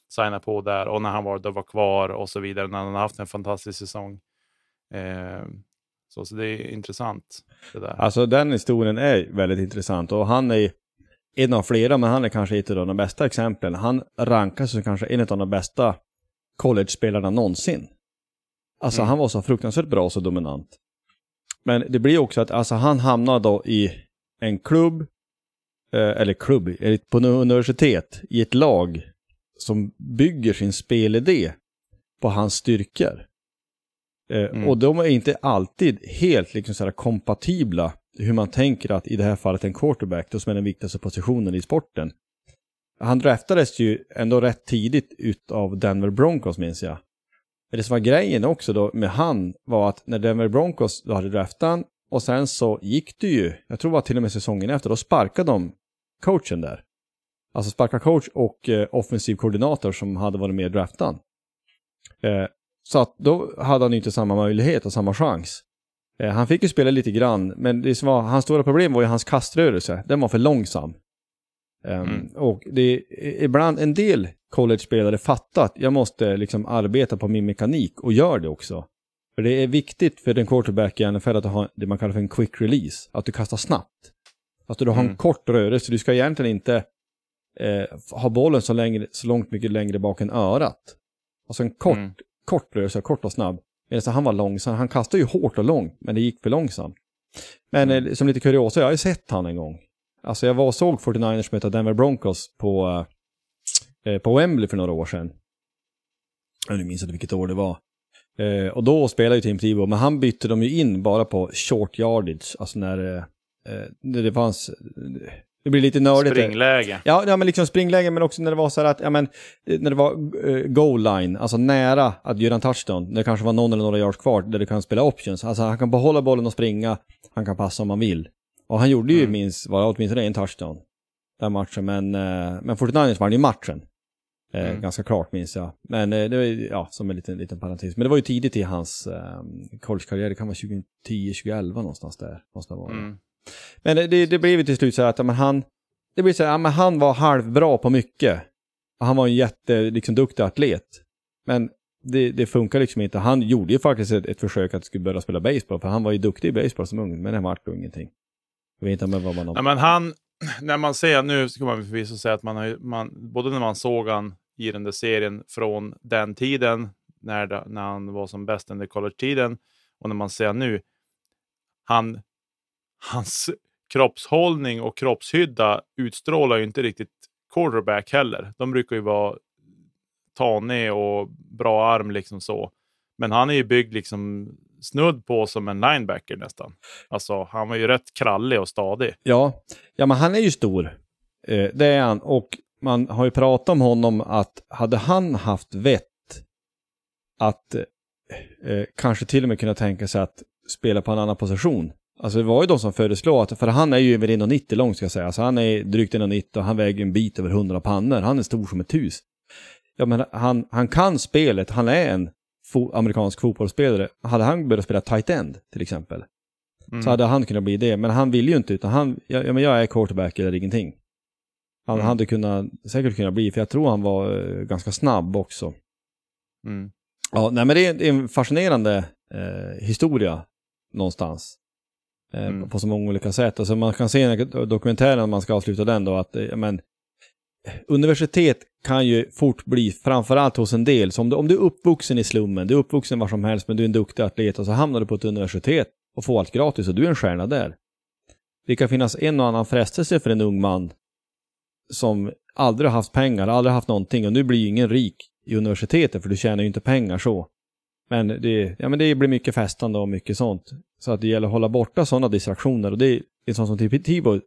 signade på där och när han var, då var kvar och så vidare, när han har haft en fantastisk säsong. Eh, så, så det är intressant. Det där. Alltså den historien är väldigt intressant och han är en av flera, men han är kanske ett av de bästa exemplen. Han rankas som kanske en av de bästa college-spelarna någonsin. Alltså Mm. han var så fruktansvärt bra och så dominant. Men det blir också att alltså, han hamnar då i en klubb, eh, eller klubb, på universitet, i ett lag som bygger sin spelidé på hans styrkor. Eh, Mm. Och de är inte alltid helt liksom så kompatibla hur man tänker att i det här fallet en quarterback, då som är den viktigaste positionen i sporten. Han draftades ju ändå rätt tidigt utav Denver Broncos minns jag. Men det som var grejen också då med han var att när Denver Broncos då hade draftat han och sen så gick det ju, jag tror det var till och med säsongen efter, då sparkade de coachen där. Alltså sparka coach och eh, offensiv koordinator som hade varit med i draftan. Eh, så att då hade han ju inte samma möjlighet och samma chans. Eh, han fick ju spela lite grann, men det som var, hans stora problem var ju hans kaströrelse. Den var för långsam. Ehm, Mm. Och det är ibland en del college-spelare fattar att jag måste liksom arbeta på min mekanik och gör det också. För det är viktigt för den quarterback i NFL att ha det man kallar för en quick release. Att du kastar snabbt. Att du har en Mm. kort rörelse. Du ska egentligen inte eh, ha bollen så, längre, så långt mycket längre bak än örat. Alltså en kort, Mm. kort rörelse, kort och snabb. Medan han var långsam. Han kastade ju hårt och långt, men det gick för långsamt. Men Mm. eh, som lite kuriosa, jag har ju sett han en gång. Alltså jag var och såg 49ers möta Denver Broncos på, eh, på Wembley för några år sedan. Jag minns inte vilket år det var. Eh, och då spelade ju Tim Tebow, men han bytte dem ju in bara på short yardage. Alltså när, eh, eh, när det fanns... Det blir lite nördigt. Springläge. Ja, ja, men liksom springläge, men också när det var så här att, ja men, eh, när det var eh, goal line, alltså nära att göra en touchdown, när det kanske var någon eller några yards kvar, där du kan spela options. Alltså han kan behålla bollen och springa, han kan passa om han vill. Och han gjorde ju Mm. minst, var åtminstone en touchdown den matchen, men, eh, men 49ers vann ju matchen. Eh, Mm. Ganska klart minns jag. Men eh, det var ju, ja, som en liten, liten parentes. Men det var ju tidigt i hans eh, collegekarriär, det kan vara 2010-2011 någonstans där. Måste det vara. Mm. Men det, det, blev ju till slut så här att men han, det blir så här, ja, men han var halvbra på mycket. Han var en jätte, liksom, duktig atlet. Men det, det funkar liksom inte. Han gjorde ju faktiskt ett, ett försök att skulle börja spela baseball, för han var ju duktig i baseball som ung, men det vart då ingenting. Jag vet inte vad man har... Nej, men han, när man ser, nu ska man förvisso säga att man har man, både när man såg han i den där serien från den tiden, när, när han var som bäst under college-tiden, och när man ser nu, han, hans kroppshållning och kroppshydda utstrålar ju inte riktigt quarterback heller. De brukar ju vara tanig och bra arm liksom så. Men han är ju byggd liksom snudd på som en linebacker nästan. Alltså, han var ju rätt krallig och stadig. Ja, ja men han är ju stor. Eh, det är han. Och man har ju pratat om honom att hade han haft vett att eh, eh kanske till och med kunna tänka sig att spela på en annan position. Alltså det var ju de som föreslog att, för han är ju över 1,90 lång ska jag säga. Alltså han är drygt 1,90 och han väger en bit över 100 pannor. Han är stor som ett hus. Ja men han, han kan spelet, han är en fo amerikansk fotbollsspelare. Hade han börjat spela tight end till exempel, Mm. så hade han kunnat bli det. Men han vill ju inte, utan han, ja, ja, men jag är quarterback eller ingenting. Han Mm. hade kunnat, säkert kunnat bli, för jag tror han var eh, ganska snabb också. Mm. Ja, nej men det är, det är en fascinerande eh, historia någonstans. Mm. På så många olika sätt. Alltså man kan se i dokumentären, om man ska avsluta den då, att men, universitet kan ju fort bli, framförallt hos en del, så om du, om du är uppvuxen i slummen, du är uppvuxen var som helst, men du är en duktig atlet och så hamnar du på ett universitet och får allt gratis och du är en stjärna där. Det kan finnas en och annan frestelse för en ung man som aldrig har haft pengar, aldrig haft någonting och nu blir ju ingen rik i universitetet för du tjänar ju inte pengar så. Men det, ja, men det blir mycket festande och mycket sånt. Så att det gäller att hålla borta sådana distraktioner och det är en sån som Tibor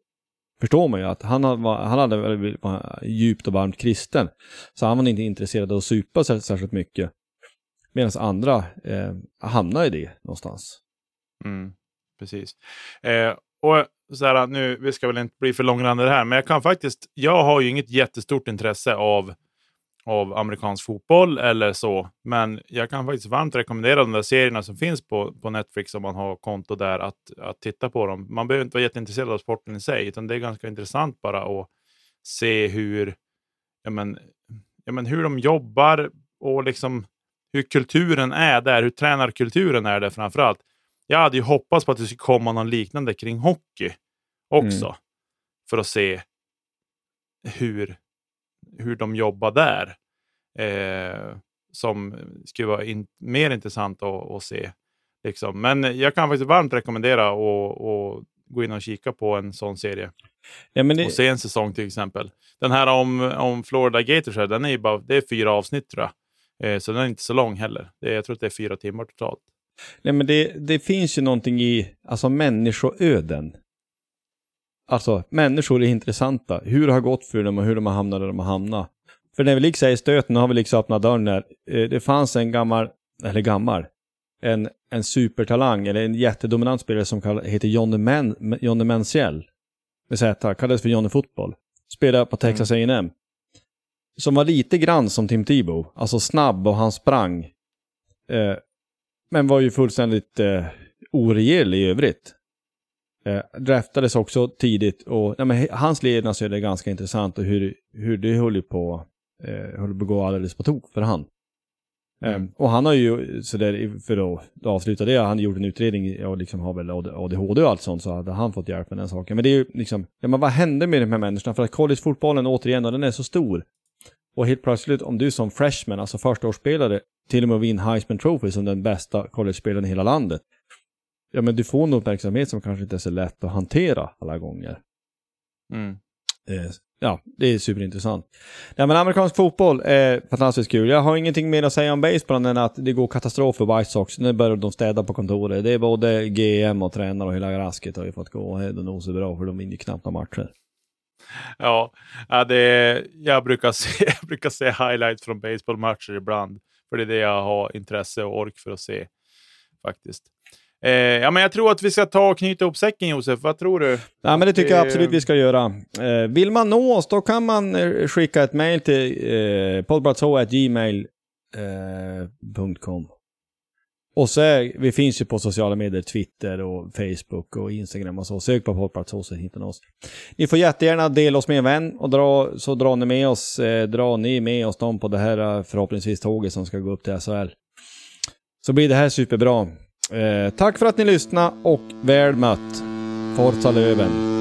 förstår man ju att han, hade- var, han hade väldigt var djupt och varmt kristen. Så han var inte intresserad av att supa sär- särskilt mycket. Medan andra eh, hamnar i det någonstans. Mm, precis. Eh, och så här, nu, vi ska väl inte bli för långrandiga här, men jag kan faktiskt, jag har ju inget jättestort intresse av, av amerikansk fotboll eller så, men jag kan faktiskt varmt rekommendera de där serierna som finns på, på Netflix om man har konto där, att, att titta på dem. Man behöver inte vara jätteintresserad av sporten i sig, utan det är ganska intressant bara att se hur, ja men, ja men hur de jobbar och liksom hur kulturen är där, hur tränarkulturen är där framförallt. Jag hade ju hoppats på att det skulle komma någon liknande kring hockey också. För att se hur, hur de jobbar där. Eh, som skulle vara in, mer intressant att, att se. Liksom. Men jag kan faktiskt varmt rekommendera att gå in och kika på en sån serie. Ja, det, Och se en säsong till exempel. Den här om, om Florida Gators, här, den är bara, det är fyra avsnitt tror jag. Eh, så den är inte så lång heller. Det jag tror att det är fyra timmar totalt. Nej, men det, det finns ju någonting i alltså människoöden. Alltså, människor är intressanta. Hur det har gått för dem och hur de har hamnat där de har hamnat. För när vi liksom är i stöten har vi liksom öppnat dörren där. Eh, Det fanns en gammal, eller gammal, en, en supertalang, eller en jättedominant spelare som kall, heter Johnny, Men, Johnny Menziel. Med Z, kallades för Johnny Fotboll. Spelade på Texas A&M Som var lite grann som Tim Tebow. Alltså snabb och han sprang. Eh, men var ju fullständigt eh, oregerlig i övrigt. Eh, draftades också tidigt och ja, men, hans levnadsöde är ganska intressant och hur, hur det höll på, eh, höll på att gå alldeles på tok för han. Mm. Eh, och han har ju, sådär, i- för att avsluta det, han gjort en utredning och liksom har väl ADHD och allt sånt så hade han fått hjälp med den saken. Men det är ju liksom, ja men vad hände med de här människorna? För att collegefotbollen återigen, och den är så stor. Och helt plötsligt om du som freshman, alltså förstaårsspelare, till och med vinner Heisman Trophy som den bästa college-spelaren i hela landet. Ja men du får en uppmärksamhet som kanske inte är så lätt att hantera alla gånger. Mm. Eh, ja, det är superintressant. Nej men amerikansk fotboll är fantastiskt kul. Jag har ingenting mer att säga om baseball än att det går katastrof för White Sox. Nu börjar de städa på kontoret. Det är både GM och tränare och hela rasket har ju fått gå. Det är nog så bra för de vinner knappt några matcher. Ja, ja det jag, brukar se, jag brukar se highlights från baseballmatcher ibland. För det är det jag har intresse och ork för att se. Faktiskt. Eh, ja, men jag tror att vi ska ta och knyta ihop säcken Josef. Vad tror du? Ja, men det tycker jag absolut vi ska göra. Eh, vill man nå oss, då kan man eh, skicka ett mejl till eh, poddplatso.gmail.com. Och så är, vi finns ju på sociala medier, Twitter och Facebook och Instagram och så. Sök på poddplatso så hittar ni oss. Ni får jättegärna dela oss med en vän och dra, så drar ni med oss, eh, drar ni med oss dem på det här eh, förhoppningsvis tåget som ska gå upp till SHL. Så blir det här superbra. Eh, tack för att ni lyssnade och väl mött. Forza Löven.